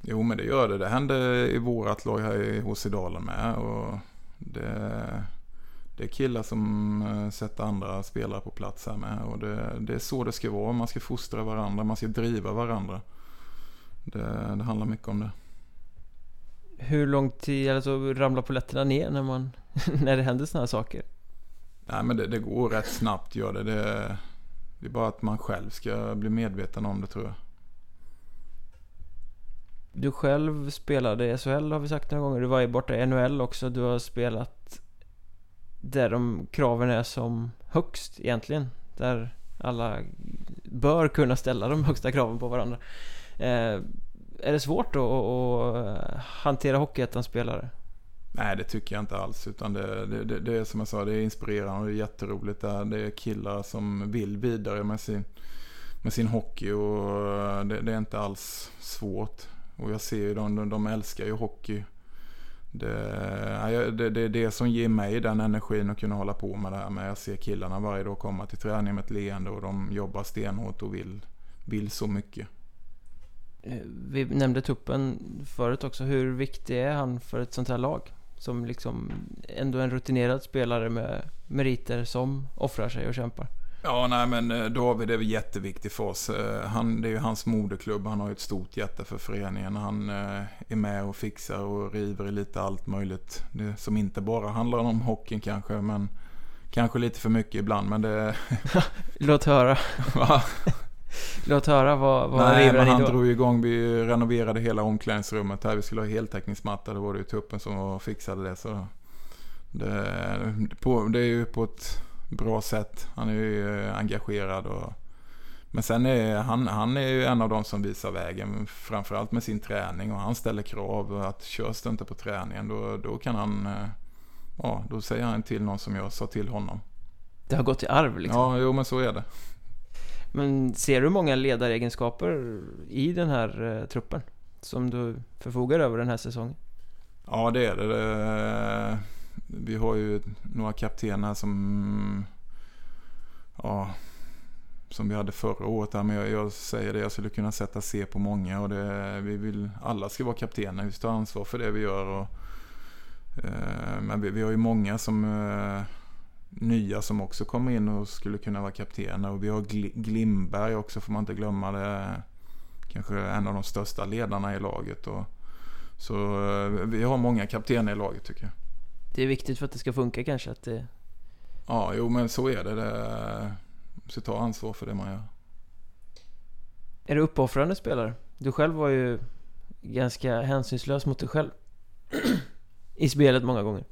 Speaker 2: Jo men det gör det. Det hände i vårat lag här i HC Dalen med. Och det, det är killar som eh, sätter andra spelare på plats här med. Och det, det är så det ska vara. Man ska fostra varandra, man ska driva varandra. Det, det handlar mycket om det.
Speaker 1: Hur lång tid, alltså ramlar polletterna ner när man... <laughs> när det händer sådana här saker?
Speaker 2: Nej men det, det går rätt snabbt gör det. det. Det är bara att man själv ska bli medveten om det tror jag.
Speaker 1: Du själv spelade i SHL har vi sagt några gånger. Du var ju borta i NHL också. Du har spelat där de kraven är som högst egentligen. Där alla bör kunna ställa de högsta kraven på varandra. Eh, är det svårt då att, att hantera Hockeyettan-spelare?
Speaker 2: Nej det tycker jag inte alls. Utan det, det, det, det är som jag sa, det är inspirerande och det är jätteroligt. Det är, det är killar som vill vidare med sin, med sin hockey och eh, det, det är inte alls svårt. Och jag ser ju de, de älskar ju hockey. Det, det, det är det som ger mig den energin att kunna hålla på med det här. Men jag ser killarna varje dag komma till träning med ett leende och de jobbar stenhårt och vill, vill så mycket.
Speaker 1: Eh, Vi nämnde Tuppen förut också. Hur viktig är han för ett sånt här lag? Som liksom ändå en rutinerad spelare med meriter som offrar sig och kämpar.
Speaker 2: Ja, nej men eh, David är jätteviktig för oss. Eh, Han, det är ju hans moderklubb. Han har ju ett stort hjärta för föreningen. Han är med och fixar och river i lite allt möjligt. Det, som inte bara handlar om hockeyn kanske, men kanske lite för mycket ibland. Men det... <laughs>
Speaker 1: Låt höra. <laughs> Låt höra vad, vad
Speaker 2: nej, men han
Speaker 1: då?
Speaker 2: drog igång. Vi renoverade hela omklädningsrummet här. Vi skulle ha heltäckningsmatta. Det var det ju tuppen som fixade det. Så det, på, det är ju på ett bra sätt. Han är ju engagerad och men sen är han, han är ju en av de som visar vägen. Framförallt med sin träning och han ställer krav. Att körs det inte på träningen då, då kan han... eh, Ja, då säger han till någon som jag sa till honom.
Speaker 1: Det har gått i arv liksom.
Speaker 2: Ja, jo men så är det.
Speaker 1: Men ser du många ledaregenskaper i den här eh, truppen? Som du förfogar över den här säsongen?
Speaker 2: Ja, det är det. Eh, vi har ju några kaptener som... Ja, som vi hade förra året. Men jag, jag säger det, jag skulle kunna sätta C på många. Och det, vi vill, alla ska vara kaptener. Vi ska ta ansvar för det vi gör. Och, eh, men vi, vi har ju många som... Eh, nya som också kommer in och skulle kunna vara kaptener. Och vi har Gl- Glimberg också får man inte glömma. Det kanske en av de största ledarna i laget. Och, så eh, vi har många kaptener i laget tycker jag.
Speaker 1: Det är viktigt för att det ska funka kanske att det...
Speaker 2: Ja, jo men så är det. det så ta ansvar för det man gör.
Speaker 1: Är du uppoffrande spelare? Du själv var ju ganska hänsynslös mot dig själv. <clears throat> I spelet många gånger.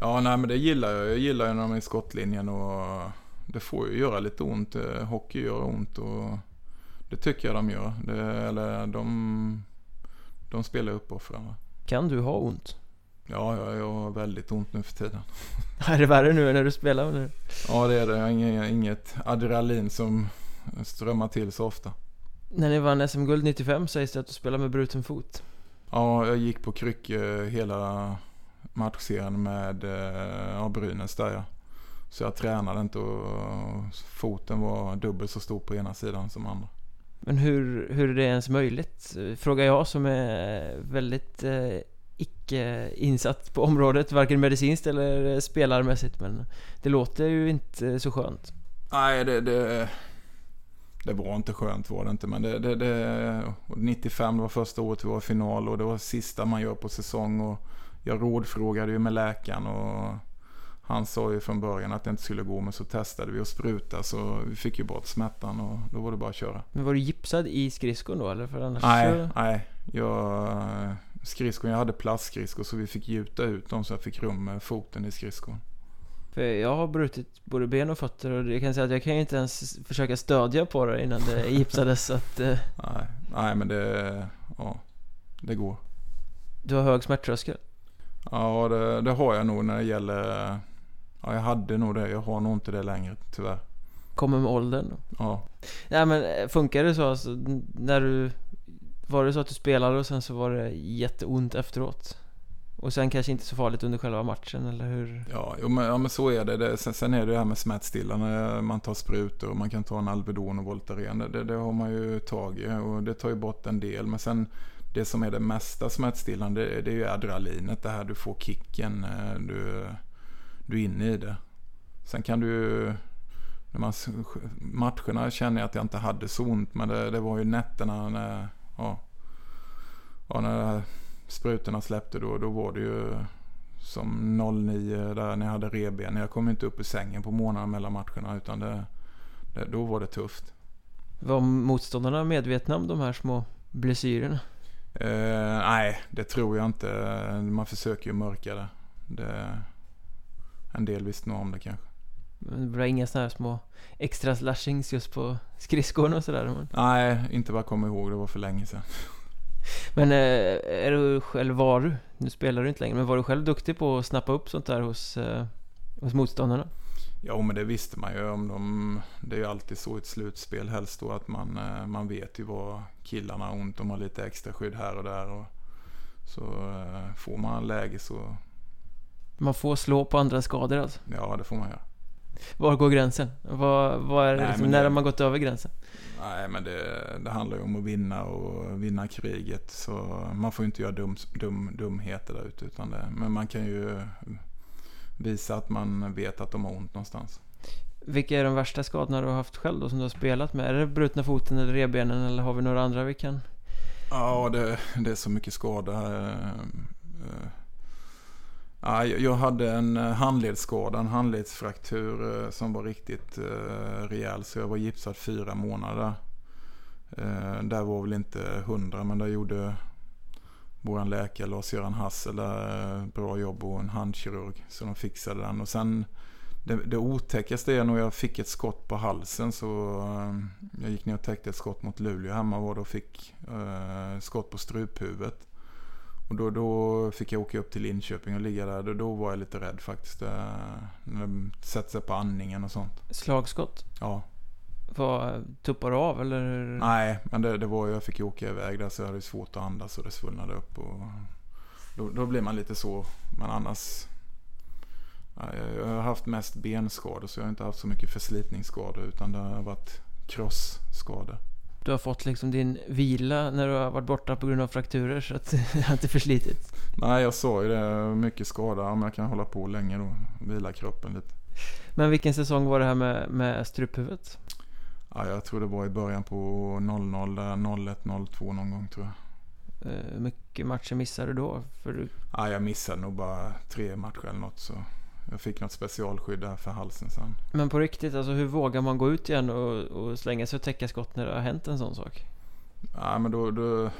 Speaker 2: Ja, nej men det gillar jag. Jag gillar ju när de är i skottlinjen och det får ju göra lite ont. Eh, Hockey gör ont och det tycker jag de gör. Det, eller de, de spelar uppoffrande.
Speaker 1: Kan du ha ont?
Speaker 2: Ja, jag, jag har väldigt ont nu för tiden. <laughs>
Speaker 1: Är det värre nu än när du spelar nu?
Speaker 2: Ja, det är det. Jag har inget, adrenalin som strömmar till så ofta.
Speaker 1: När ni vann SM-guld 95 sägs det att du spelar med bruten fot.
Speaker 2: Ja, jag gick på kryckor hela matchserien med eh, ja, Brynäs där ja. Så jag tränade inte och foten var dubbelt så stor på ena sidan som andra.
Speaker 1: Men hur, hur är det ens möjligt? Frågar jag som är väldigt eh, icke insatt på området, varken medicinskt eller spelarmässigt. Men det låter ju inte så skönt.
Speaker 2: Nej, det, det, det var inte skönt var det inte. Men det, det, det, 95 var första året vi var i final och det var sista man gör på säsong. Och jag rådfrågade ju med läkaren och han sa ju från början att det inte skulle gå men så testade vi att spruta så vi fick ju bort smärtan och då var det bara att köra.
Speaker 1: Men var du gipsad i skridskon då eller? För annars
Speaker 2: nej,
Speaker 1: så...
Speaker 2: nej. Jag, skridskon, jag hade plastskridskor så vi fick gjuta ut dem så jag fick rum med foten i skridskon.
Speaker 1: För jag har brutit både ben och fötter och jag kan säga att jag kan ju inte ens försöka stödja på det innan det <laughs> gipsades så att... Eh...
Speaker 2: Nej, nej men det, ja, det går.
Speaker 1: Du har hög smärttröskel?
Speaker 2: Ja, det, det, har jag nog när det gäller... Ja, jag hade nog det. Jag har nog inte det längre, tyvärr.
Speaker 1: Kommer med åldern?
Speaker 2: Ja.
Speaker 1: Nej men eh, funkar det så alltså, när du... Var det så att du spelade och sen så var det jätteont efteråt? Och sen kanske inte så farligt under själva matchen, eller hur?
Speaker 2: Ja, jo, men, ja men så är det. det sen, sen, är det det här med smärtstillande. Man tar sprutor och man kan ta en Alvedon och Voltaren. Det, det, har man ju tagit och det tar ju bort en del. Men sen det som är det mesta smärtstillande det, det är ju adrenalinet. Det här du får kicken. Eh, du, du är inne i det. Sen kan du när man, matcherna känner jag att jag inte hade så ont. Men det, det var ju nätterna när, ja, ja, när sprutorna släppte då. Då var det ju som 09 där när jag hade reben. Jag kom inte upp ur sängen på månaden mellan matcherna. Utan det, det, då var det tufft.
Speaker 1: Var motståndarna medvetna om de här små blessyrerna?
Speaker 2: Eh, nej, det tror jag inte. Man försöker ju mörka det. det en del visste nog om det kanske.
Speaker 1: Men det var inga sådana här små extra slashings just på skridskorna och sådär?
Speaker 2: Nej, inte vad jag kommer ihåg. Det var för länge sedan.
Speaker 1: Men eh, är du själv, var du, nu spelar du inte längre, men var du själv duktig på att snappa upp sånt där hos, eh, hos motståndarna?
Speaker 2: Ja, men det visste man ju om de... Det är ju alltid så i ett slutspel helst då att man, eh, man vet ju vad killarna har ont. De har lite extra skydd här och där. Och, så får man läge så...
Speaker 1: Man får slå på andra skador alltså?
Speaker 2: Ja, det får man göra.
Speaker 1: Var går gränsen? Vad, vad är det, Nej, liksom, när har man gått över gränsen?
Speaker 2: Nej, men det, det, handlar ju om att vinna och vinna kriget. Så man får ju inte göra dum, dum, dumheter där ute. Utan det, men man kan ju visa att man vet att de har ont någonstans.
Speaker 1: Vilka är de värsta skadorna du har haft själv då som du har spelat med? Är det brutna foten eller revbenen eller har vi några andra vi kan?
Speaker 2: Ja, det, det är så mycket skador. här. Eh, Ja, jag hade en eh, handledsskada, en handledsfraktur eh, som var riktigt eh, rejäl. Så jag var gipsad fyra månader. Där var väl inte hundra men där gjorde vår läkare Lars-Göran Hassel bra jobb och en handkirurg. Så de fixade den. Och sen det, det otäckaste är nog jag fick ett skott på halsen. Så jag gick ner och täckte ett skott mot Luleå hemma var och fick skott på struphuvudet. Och då, då fick jag åka upp till Linköping och ligga där. Då, då var jag lite rädd faktiskt. När de sätter sig på andningen och sånt.
Speaker 1: Slagskott?
Speaker 2: Ja.
Speaker 1: Vad, tuppar du av eller?
Speaker 2: Nej, men det, det var jag fick ju åka iväg där så jag hade svårt att andas och det svullnade upp. Och då, då blir man lite så. Men annars. Jag har haft mest benskador så jag har inte haft så mycket förslitningsskador utan det har varit krossskador
Speaker 1: du har fått liksom din vila när du har varit borta på grund av frakturer så att <laughs> det har inte förslitit?
Speaker 2: Nej, jag sa ju det. Mycket skada. Om jag kan hålla på länge då. Vila kroppen lite.
Speaker 1: Men vilken säsong var det här med, med struphuvudet?
Speaker 2: Ja, jag tror det var i början på 00, 01, 02 någon gång tror jag.
Speaker 1: Hur uh, mycket matcher missade du då? För du...
Speaker 2: Ja, jag missade nog bara tre matcher eller något så. Jag fick något specialskydd där för halsen sen.
Speaker 1: Men på riktigt, alltså hur vågar man gå ut igen och, och slänga sig och täcka skott när det har hänt en sån sak?
Speaker 2: Ja men då, då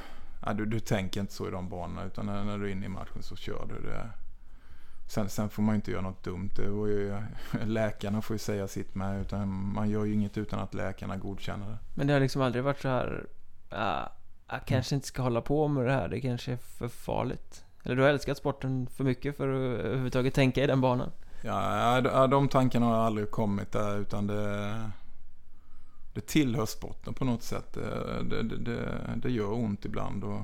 Speaker 2: ja, du, du tänker inte så i de banorna utan när, när du är inne i matchen så kör du det. Sen, sen får man ju inte göra något dumt. Ju, <laughs> läkarna får ju säga sitt med. Utan man gör ju inget utan att läkarna godkänner det.
Speaker 1: Men det har liksom aldrig varit så här... Uh, jag kanske inte ska hålla på med det här. Det kanske är för farligt. Eller du har älskat sporten för mycket för att överhuvudtaget tänka i den banan?
Speaker 2: Ja, de, de tankarna har aldrig kommit där utan det, det tillhör sporten på något sätt. Det, det, det, det gör ont ibland och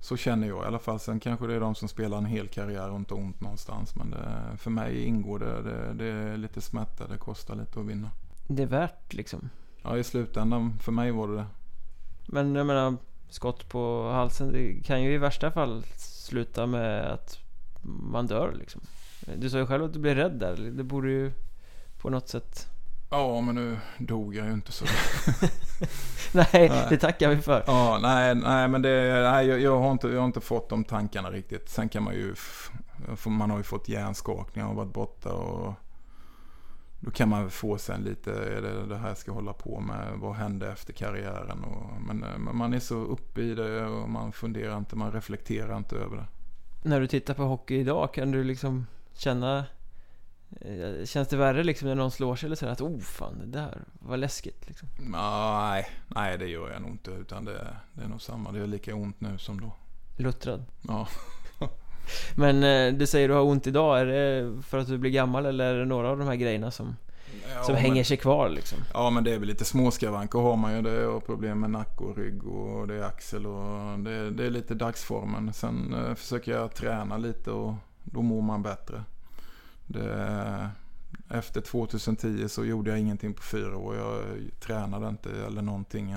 Speaker 2: så känner jag i alla fall. Sen kanske det är de som spelar en hel karriär och inte ont någonstans. Men det, för mig ingår det, det, det är lite smärta, det kostar lite att vinna.
Speaker 1: Det är värt liksom?
Speaker 2: Ja, i slutändan för mig var det det.
Speaker 1: Men jag menar, skott på halsen, det kan ju i värsta fall sluta med att man dör liksom. Du sa ju själv att du blev rädd där. Det borde ju på något sätt...
Speaker 2: Ja, men nu dog jag ju inte så. <laughs>
Speaker 1: nej, nej, det tackar vi för.
Speaker 2: Ja, nej, nej men det, nej, jag, jag, har inte, jag har inte fått de tankarna riktigt. Sen kan man ju, man har ju fått hjärnskakningar och varit borta och då kan man få sen lite, är det det här ska hålla på med? Vad hände efter karriären? Och, men, man är så uppe i det och man funderar inte, man reflekterar inte över det.
Speaker 1: När du tittar på hockey idag, kan du liksom känna Känns det värre liksom när någon slår sig eller så att oh fan det där var läskigt liksom?
Speaker 2: Nej, nej det gör jag nog inte utan det, det är nog samma. Det är lika ont nu som då.
Speaker 1: Luttrad?
Speaker 2: Ja. <laughs>
Speaker 1: Men eh, du säger du har ont idag, är det för att du blir gammal eller är det några av de här grejerna som, ja, som hänger sig kvar liksom?
Speaker 2: Ja men det är väl lite småskavanker har man ju. Det är problem med nacke och rygg och det är axel och det, det är lite dagsformen. Sen eh, försöker jag träna lite och då mår man bättre. Det, efter 2010 så gjorde jag ingenting på fyra år. Jag tränade inte eller någonting.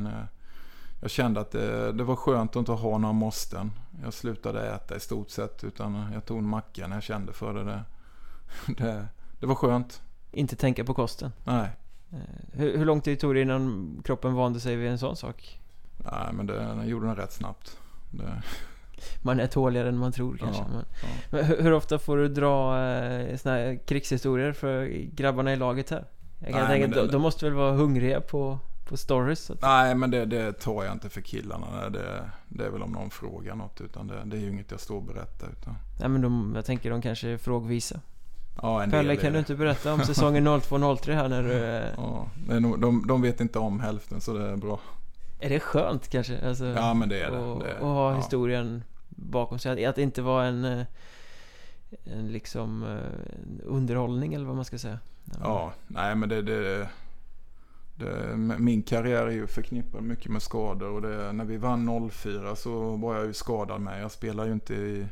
Speaker 2: Jag kände att det, det var skönt att inte ha några måsten. Jag slutade äta i stort sett utan jag tog en macka när jag kände för det. Det, <laughs> det, det var skönt.
Speaker 1: Inte tänka på kosten?
Speaker 2: Nej.
Speaker 1: Eh, hur, hur lång tid tog det innan kroppen vande sig vid en sån sak?
Speaker 2: Nej men det, den gjorde den rätt snabbt. Det,
Speaker 1: man är tåligare än man tror kanske. Ja, men, ja. men hur, hur, ofta får du dra eh, såna här krigshistorier för grabbarna i laget här? Jag kan Nej, tänka, det, de, måste väl vara hungriga på, på stories?
Speaker 2: Nej, men det, det tar jag inte för killarna. Det, det är väl om någon frågar något. Utan det, det är ju inget jag står och berättar. Utan...
Speaker 1: Nej, men de, jag tänker de kanske är frågvisa.
Speaker 2: Ja,
Speaker 1: Pelle, kan du inte berätta om <laughs> säsongen 02-03 här när du...
Speaker 2: Ja, de, de, de vet inte om hälften så det är bra.
Speaker 1: Är det skönt kanske? Alltså,
Speaker 2: ja men det är det.
Speaker 1: Och,
Speaker 2: det
Speaker 1: och ha ja. historien bakom sig. Att det inte var en, eh, en liksom en eh, underhållning eller vad man ska säga.
Speaker 2: Ja, nej men det, det, det, Min karriär är ju förknippad mycket med skador och det, när vi vann 04 så var jag ju skadad med. Jag spelade ju inte i...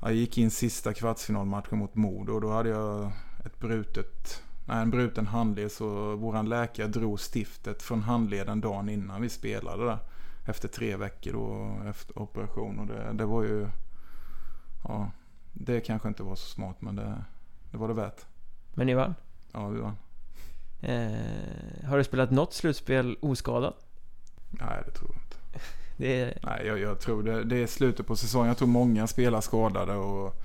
Speaker 2: Jag gick in sista kvartsfinalmatchen mot Modo och då hade jag ett brutet Nej, en bruten handled så våran läkare drog stiftet från handleden dagen innan vi spelade där efter tre veckor då efter operation. Och det, det var ju... Ja, det kanske inte var så smart men det, det var det värt.
Speaker 1: Men ni vann?
Speaker 2: Ja, vi vann.
Speaker 1: Eh, har du spelat något slutspel oskadad?
Speaker 2: Nej, det tror jag inte. <laughs>
Speaker 1: det är...
Speaker 2: Nej, jag, jag tror det, det är slutet på säsongen. Jag tror många spelar skadade och...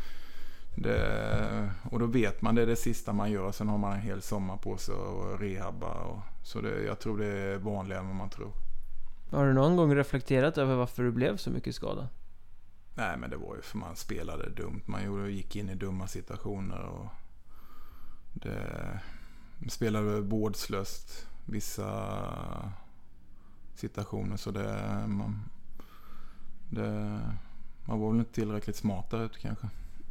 Speaker 2: Det, och då vet man det är det sista man gör. Sen har man en hel sommar på sig och rehabba. Och, så det, jag tror det är vanligare än vad man tror.
Speaker 1: Har du någon gång reflekterat över varför du blev så mycket skadad?
Speaker 2: Nej men det var ju för man spelade dumt. Man gick in i dumma situationer och det spelade vårdslöst vissa situationer så det man, det man var väl inte tillräckligt smart där ute kanske.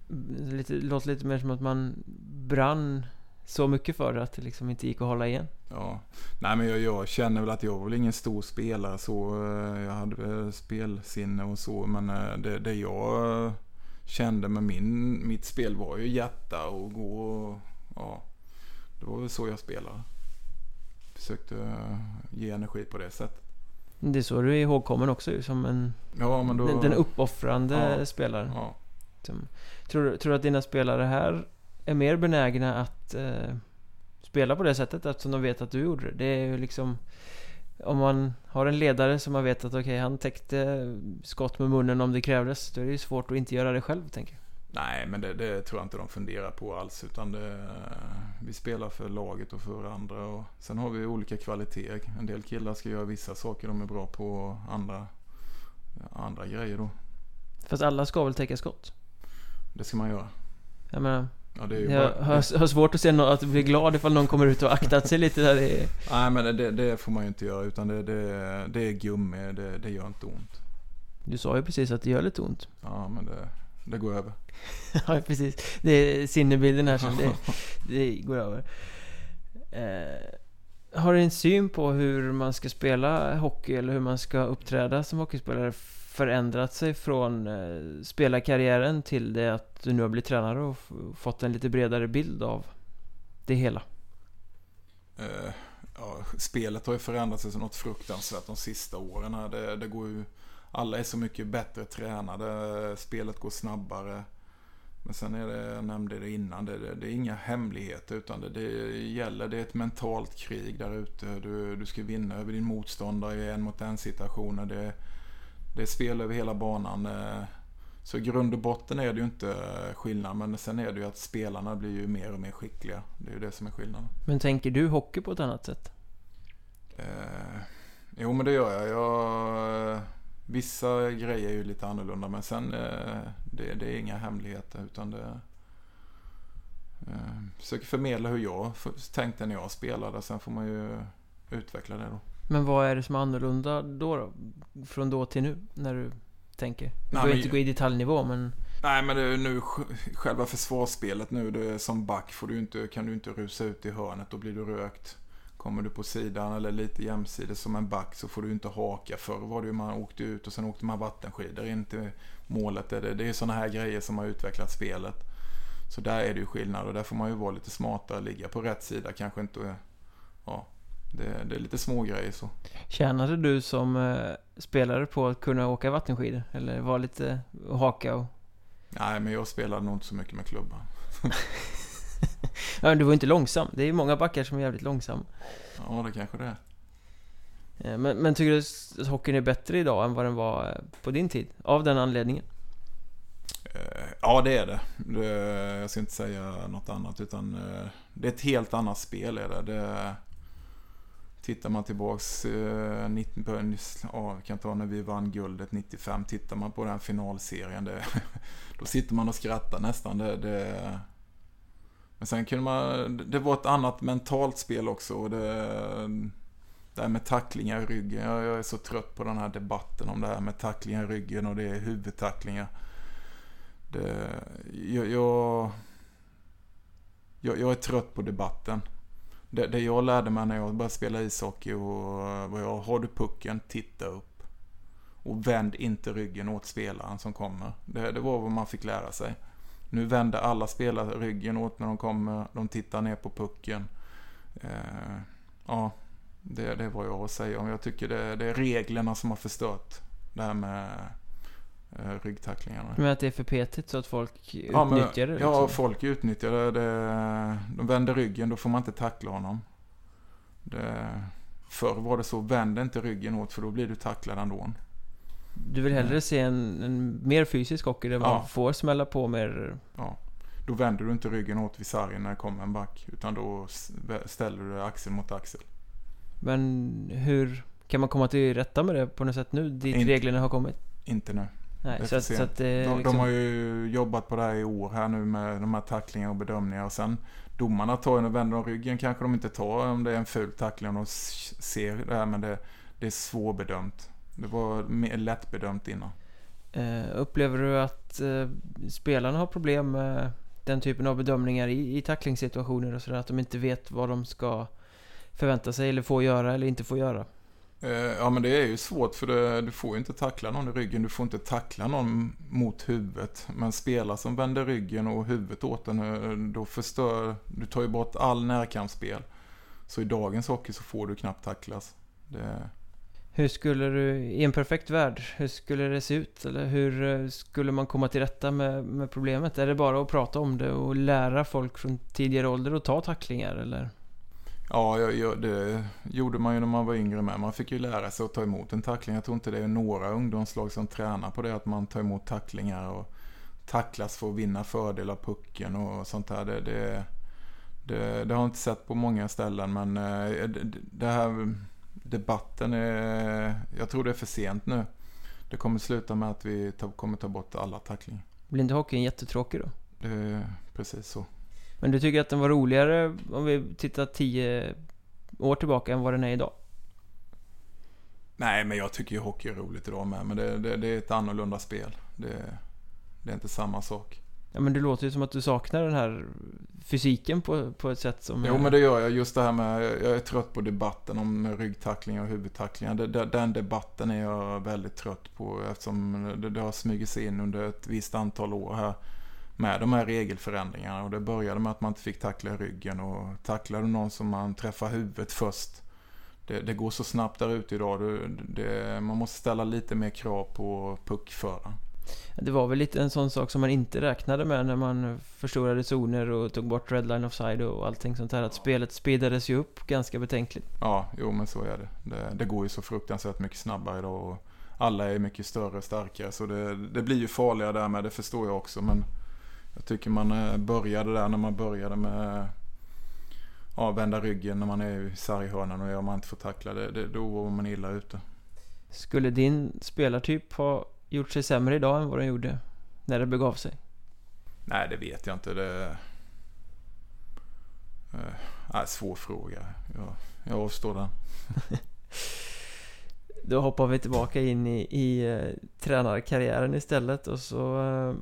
Speaker 1: Det låter lite mer som att man brann så mycket för det att det liksom inte gick att hålla igen.
Speaker 2: Ja, nej men jag, jag, känner väl att jag var väl ingen stor spelare så. Eh, jag hade väl spelsinne och så. Men eh, det, det jag kände med min, mitt spel var ju hjärta och gå och, ja. Det var väl så jag spelade. Försökte eh, ge energi på det sättet.
Speaker 1: Det är så du är ihågkommen också som en...
Speaker 2: Ja, då,
Speaker 1: den uppoffrande
Speaker 2: ja,
Speaker 1: spelaren.
Speaker 2: Ja.
Speaker 1: Tror, tror du att dina spelare här är mer benägna att eh, spela på det sättet eftersom de vet att du gjorde det. Det är ju liksom om man har en ledare som man vet att okej, okay, han täckte skott med munnen om det krävdes. Då är det ju svårt att inte göra det själv, tänker jag.
Speaker 2: Nej, men det, det, tror jag inte de funderar på alls. Utan det, vi spelar för laget och för andra. Och sen har vi olika kvaliteter. En del killar ska göra vissa saker de är bra på och andra, andra grejer då.
Speaker 1: Fast alla ska väl täcka skott?
Speaker 2: Det ska man göra.
Speaker 1: Jag menar,
Speaker 2: Ja, det är ju
Speaker 1: jag
Speaker 2: bara...
Speaker 1: har, har svårt att se någon, att bli glad ifall någon kommer ut och aktat sig lite där i...
Speaker 2: Nej men det, det, får man ju inte göra utan det, det, det är gummi, det, det gör inte ont.
Speaker 1: Du sa ju precis att det gör lite ont.
Speaker 2: Ja, men det, det går över. <laughs>
Speaker 1: ja, precis. Det är sinnebilden här som det, <laughs> det går över. Eh, har du en syn på hur man ska spela hockey eller hur man ska uppträda som hockeyspelare förändrat sig från eh, spelarkarriären till det att du nu har blivit tränare och fått en lite bredare bild av det hela?
Speaker 2: Eh, ja, spelet har ju förändrat sig så något fruktansvärt de sista åren. Här. Det, det går ju, alla är så mycket bättre tränade, spelet går snabbare. Men sen är det, jag nämnde det innan, det, det, det är inga hemligheter utan det, det gäller, det är ett mentalt krig där ute. Du, du ska vinna över din motståndare i en mot en situationer. Det, det är spel över hela banan. Eh, så i grund och botten är det ju inte skillnad. Men sen är det ju att spelarna blir ju mer och mer skickliga. Det är ju det som är skillnaden.
Speaker 1: Men tänker du hockey på ett annat sätt?
Speaker 2: Eh, jo men det gör jag. jag. Vissa grejer är ju lite annorlunda. Men sen eh, det, det är inga hemligheter. Utan det... Eh, försöker förmedla hur jag tänkte när jag spelade. Sen får man ju utveckla det då.
Speaker 1: Men vad är det som är annorlunda då, då? Från då till nu, när du tänker? Du behöver inte gå i detaljnivå, men...
Speaker 2: Nej, men det är nu själva försvarsspelet nu, det är som back får du inte, kan du inte rusa ut i hörnet, då blir du rökt. Kommer du på sidan eller lite jämsides som en back så får du inte haka. Förr var det ju man åkte ut och sen åkte man vattenskidor in till målet. Det, det är sådana här grejer som har utvecklat spelet. Så där är det ju skillnad och där får man ju vara lite smartare, ligga på rätt sida, kanske inte ja, det, det är lite små grejer så.
Speaker 1: Tjänade du som eh, spelare på att kunna åka vattenskidor? Eller var lite haka och...
Speaker 2: Nej, men jag spelade nog inte så mycket med klubban. <laughs>
Speaker 1: ja, du var inte långsam. Det är många backar som är jävligt långsamma.
Speaker 2: Ja, det kanske det är.
Speaker 1: Eh, men, men tycker du att hockeyn är bättre idag än vad den var eh, på din tid? Av den anledningen?
Speaker 2: Eh, ja, det är det. det jag ska inte säga något annat. Utan det är ett helt annat spel. Är det. det Tittar man tillbaks, eh, 90, ja, kan ta när vi vann guldet 95. Tittar man på den finalserien, det, <laughs> då sitter man och skrattar nästan. Det, det, men sen kunde man, det var ett annat mentalt spel också. Och det, det här med tacklingar i ryggen. Jag, jag är så trött på den här debatten om det här med tacklingar i ryggen och det är huvudtacklingar. Det, jag, jag, jag är trött på debatten det, det jag lärde mig när jag började spela ishockey och vad jag, har du pucken, titta upp. Och vänd inte ryggen åt spelaren som kommer. Det, det var vad man fick lära sig. Nu vänder alla spelare ryggen åt när de kommer. De tittar ner på pucken. Eh, ja, det, det är vad jag har att säga om. Jag tycker det, det är reglerna som har förstört det här med ryggtacklingarna.
Speaker 1: Men att det är för petigt så att folk ja, utnyttjar det?
Speaker 2: Liksom. Ja, folk utnyttjar det, det. De vänder ryggen, då får man inte tackla honom. Det, förr var det så, vänd inte ryggen åt för då blir du tacklad ändå.
Speaker 1: Du vill hellre se en, en mer fysisk hockey där man får smälla på mer?
Speaker 2: Ja. Då vänder du inte ryggen åt vid sargen när det kommer en back. Utan då ställer du axel mot axel.
Speaker 1: Men hur kan man komma till rätta med det på något sätt nu? Dit In, reglerna har kommit?
Speaker 2: Inte nu.
Speaker 1: Nej, så, så att,
Speaker 2: de, liksom... de, har ju jobbat på det här i år här nu med de här tacklingar och bedömningar. Och sen domarna tar ju och vänder de ryggen kanske de inte tar om det är en ful tackling om de ser det här. Men det, det är svårbedömt. Det var mer lättbedömt innan.
Speaker 1: Uh, upplever du att uh, spelarna har problem med den typen av bedömningar i, i tacklingssituationer och sådär? Att de inte vet vad de ska förvänta sig eller få göra eller inte få göra?
Speaker 2: Eh, ja men det är ju svårt för det, du får ju inte tackla någon i ryggen. Du får inte tackla någon mot huvudet. Men spelare som vänder ryggen och huvudet åt den, eh, då förstör... Du tar ju bort all närkampsspel. Så i dagens hockey så får du knappt tacklas. Det...
Speaker 1: Hur skulle du, i en perfekt värld, hur skulle det se ut? Eller hur eh, skulle man komma till rätta med, med problemet? Är det bara att prata om det och lära folk från tidigare ålder att ta tacklingar eller?
Speaker 2: Ja, det gjorde man ju när man var yngre med. Man fick ju lära sig att ta emot en tackling. Jag tror inte det är några ungdomslag som tränar på det. Att man tar emot tacklingar och tacklas för att vinna fördel av pucken och sånt där. Det, det, det, det har jag inte sett på många ställen. Men eh, det här debatten är... Jag tror det är för sent nu. Det kommer sluta med att vi kommer ta bort alla tacklingar.
Speaker 1: Blir inte hockeyn jättetråkig då?
Speaker 2: Det är precis så.
Speaker 1: Men du tycker att den var roligare om vi tittar tio år tillbaka än vad den är idag?
Speaker 2: Nej, men jag tycker ju hockey är roligt idag med. Men det, det, det är ett annorlunda spel. Det, det är inte samma sak.
Speaker 1: Ja men det låter ju som att du saknar den här fysiken på, på ett sätt som...
Speaker 2: Jo men det gör jag. Just det här med, jag är trött på debatten om ryggtacklingar och huvudtacklingar. Den debatten är jag väldigt trött på eftersom det, det har smugit sig in under ett visst antal år här med de här regelförändringarna. Och det började med att man inte fick tackla ryggen och tacklade någon som man träffar huvudet först. Det, det går så snabbt där ute idag. Det, det, man måste ställa lite mer krav på puckföraren.
Speaker 1: Det var väl lite en sån sak som man inte räknade med när man förstorade zoner och tog bort redline offside och allting sånt här. Att spelet speedades ju upp ganska betänkligt.
Speaker 2: Ja, jo men så är det. Det, det går ju så fruktansvärt mycket snabbare idag och alla är mycket större och starkare. Så det, det blir ju farligare där med, det förstår jag också. Men jag tycker man eh, började där när man började med ja, vända ryggen när man är i sarghörnan och om man inte får tackla det, det, då var man illa ute.
Speaker 1: Skulle din spelartyp ha gjort sig sämre idag än vad den gjorde när det begav sig?
Speaker 2: Nej, det vet jag inte. Det är en svår fråga. Jag, jag avstår den. <laughs>
Speaker 1: Då hoppar vi tillbaka in i, i uh, tränarkarriären istället och så uh,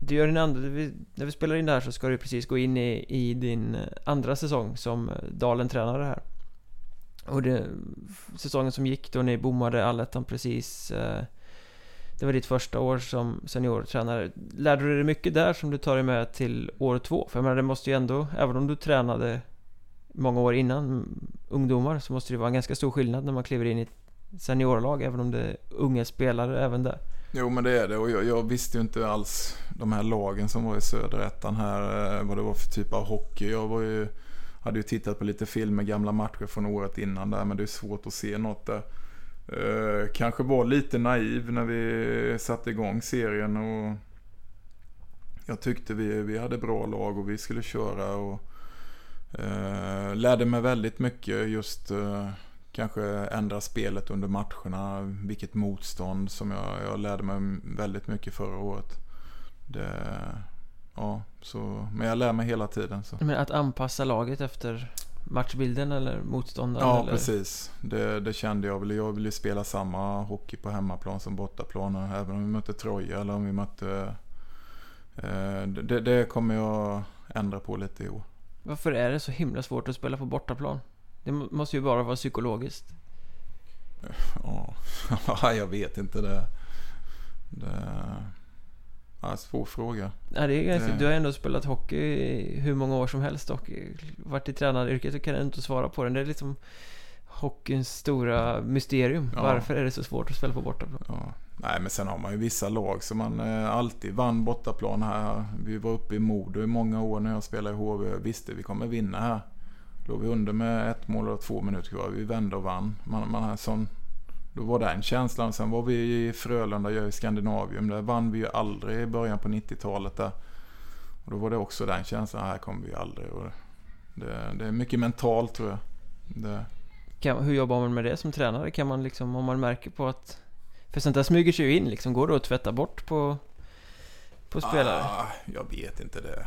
Speaker 1: du gör din andra, när vi spelar in det här så ska du precis gå in i, i din eh, andra säsong som eh, Dalen-tränare här. Och det, säsongen som gick då ni bommade allettan precis eh, det var ditt första år som seniortränare. Lärde du dig mycket där som du tar dig med till år två? För jag menar, det måste ju ändå, även om du tränade många år innan ungdomar, så måste det vara en ganska stor skillnad när man kliver in i ett seniorlag, även om det är unga spelare även där.
Speaker 2: Jo men det är det och jag, jag visste ju inte alls de här lagen som var i söderettan här, eh, vad det var för typ av hockey. Jag var ju, hade ju tittat på lite filmer, gamla matcher från året innan där, men det är svårt att se något där. Eh, kanske var lite naiv när vi satte igång serien och jag tyckte vi, vi hade bra lag och vi skulle köra och eh, lärde mig väldigt mycket just eh, kanske ändra spelet under matcherna, vilket motstånd som jag, jag lärde mig väldigt mycket förra året. Det, ja, så, men jag lär mig hela tiden. Så.
Speaker 1: Men att anpassa laget efter matchbilden eller motståndaren?
Speaker 2: Ja,
Speaker 1: eller?
Speaker 2: precis. Det, det, kände jag. Jag ville spela samma hockey på hemmaplan som bortaplan. Även om vi mötte Troja eller om vi mötte... Eh, det, det kommer jag ändra på lite i år.
Speaker 1: Varför är det så himla svårt att spela på bortaplan? Det måste ju bara vara psykologiskt. <laughs>
Speaker 2: Ja, jag vet inte det. det Ja, svår fråga.
Speaker 1: Ja, det är ganska, det... Du har ändå spelat hockey i hur många år som helst och varit i tränaryrket och kan inte svara på den. Det är liksom hockeyns stora mysterium. Ja. Varför är det så svårt att spela på bortaplan?
Speaker 2: Ja. Nej, men sen har man ju vissa lag som man eh, alltid vann bortaplan här. Vi var uppe i Modo i många år när jag spelade i HV. Jag visste vi kommer vinna här. Låg vi under med ett mål och två minuter kvar. Vi vände och vann. Man, man har sån då var den känslan. Sen var vi i Frölunda, i Skandinavium. Där vann vi ju aldrig i början på 90-talet där. Och då var det också den känslan, här kommer vi aldrig. Och det, det är mycket mentalt tror jag. Det...
Speaker 1: Kan, hur jobbar man med det som tränare? Kan man liksom, om man märker på att... För sånt där smyger sig ju in liksom. Går det att tvätta bort på, på spelare?
Speaker 2: Ah, jag vet inte det.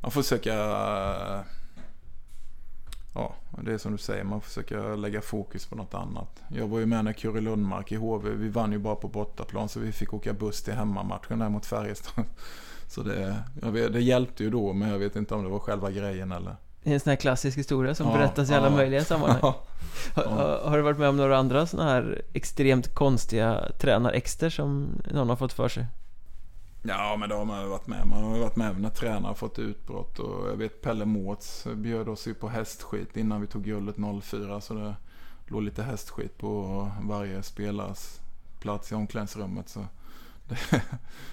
Speaker 2: Man får försöka Ja, det är som du säger, man försöker lägga fokus på något annat. Jag var ju med när Curry Lundmark i HV, vi vann ju bara på bortaplan så vi fick åka buss till hemmamatchen där mot Färjestad. <laughs> Så det, vet, det hjälpte ju då, men jag vet inte om det var själva grejen eller...
Speaker 1: Det är en sån här klassisk historia som ja, berättas i alla ja, möjliga sammanhang. <laughs> Ja, har, har, du varit med om några andra såna här extremt konstiga tränarexter som någon har fått för sig?
Speaker 2: Ja, men det har man varit med Man har varit med när tränare fått utbrott. Och jag vet Pelle Mårts bjöd oss ju på hästskit innan vi tog guldet 04. Så det låg lite hästskit på varje spelares plats i omklädningsrummet. Så det, <laughs>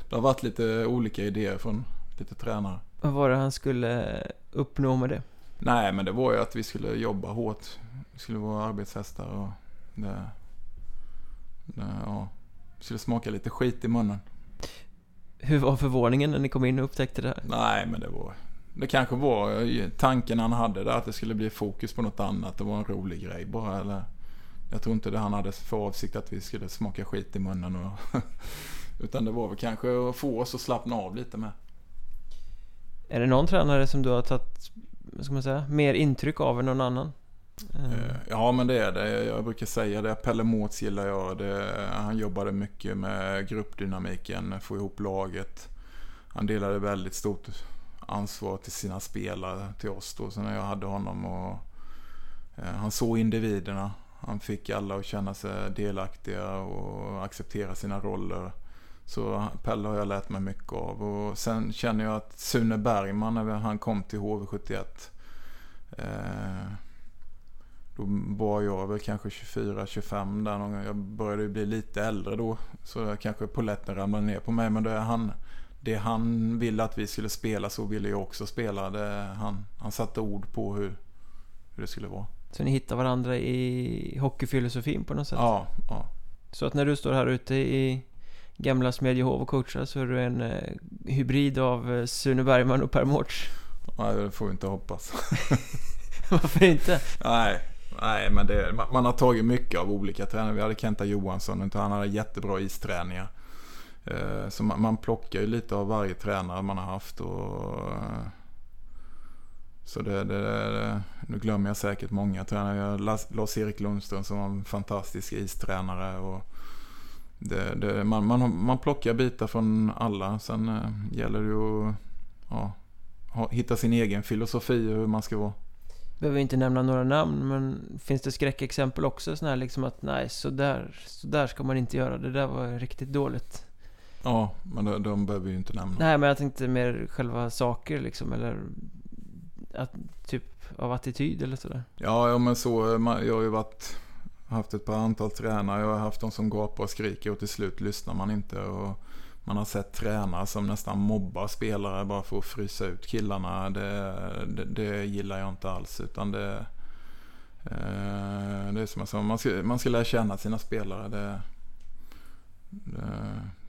Speaker 2: det har varit lite olika idéer från lite tränare.
Speaker 1: Vad var det han skulle uppnå med det?
Speaker 2: Nej, men det var ju att vi skulle jobba hårt. Vi skulle vara arbetshästar och det, det, ja, vi skulle smaka lite skit i munnen.
Speaker 1: Hur var förvåningen när ni kom in och upptäckte det här?
Speaker 2: Nej, men det var... Det kanske var tanken han hade där att det skulle bli fokus på något annat. Det var en rolig grej bara. Eller, jag tror inte det han hade för avsikt att vi skulle smaka skit i munnen. Och <laughs> utan det var väl kanske att få oss att slappna av lite med.
Speaker 1: Är det någon tränare som du har tagit, vad ska man säga, mer intryck av än någon annan?
Speaker 2: Eh, ja, men det är det. Jag brukar säga det. Pelle Mårts gillar jag. Det, han jobbade mycket med gruppdynamiken, få ihop laget. Han delade väldigt stort ansvar till sina spelare, till oss då, så när jag hade honom. Och, eh, han såg individerna. Han fick alla att känna sig delaktiga och acceptera sina roller. Så Pelle har jag lärt mig mycket av. Och sen känner jag att Sune Bergman, när han kom till HV71. Eh, då var jag väl kanske 24-25 där någon gång. Jag började bli lite äldre då. Så kanske poletten ramlade ner på mig. Men det, han, det han ville att vi skulle spela så ville jag också spela. Det, han, han satte ord på hur, hur det skulle vara.
Speaker 1: Så ni hittar varandra i hockeyfilosofin på något sätt?
Speaker 2: Ja, ja.
Speaker 1: Så att när du står här ute i gamla Smedjehov och coachar så är du en eh, hybrid av eh, Sune Bergman och Per Mårts?
Speaker 2: Nej, det får vi inte hoppas. <laughs>
Speaker 1: Varför inte?
Speaker 2: Nej, nej men det, man, man, har tagit mycket av olika tränare. Vi hade Kenta Johansson, han hade jättebra isträningar. Eh, så man, man plockar ju lite av varje tränare man har haft. Och, eh, så det, det, det, nu glömmer jag säkert många tränare. Lars-Erik Lundström som var en fantastisk istränare. Och det, det, man, man, man plockar bitar från alla. Sen eh, gäller det ju att ja, hitta sin egen filosofi hur man ska vara.
Speaker 1: Behöver inte nämna några namn, men finns det skräckexempel också? Sådana här liksom att nej, så där, så där ska man inte göra. Det där var riktigt dåligt.
Speaker 2: Ja, men de, de behöver ju inte nämna.
Speaker 1: Nej, men jag tänkte mer själva saker liksom, eller att, typ av attityd eller sådär.
Speaker 2: Ja, ja men så. Jag har ju varit, haft ett par antal tränare. Jag har haft de som gapar och skriker och till slut lyssnar man inte. Och man har sett tränare som nästan mobbar spelare bara för att frysa ut killarna. Det, det, det gillar jag inte alls. Utan det, eh, det är som jag sa, man ska, man ska lära känna sina spelare. Det, det,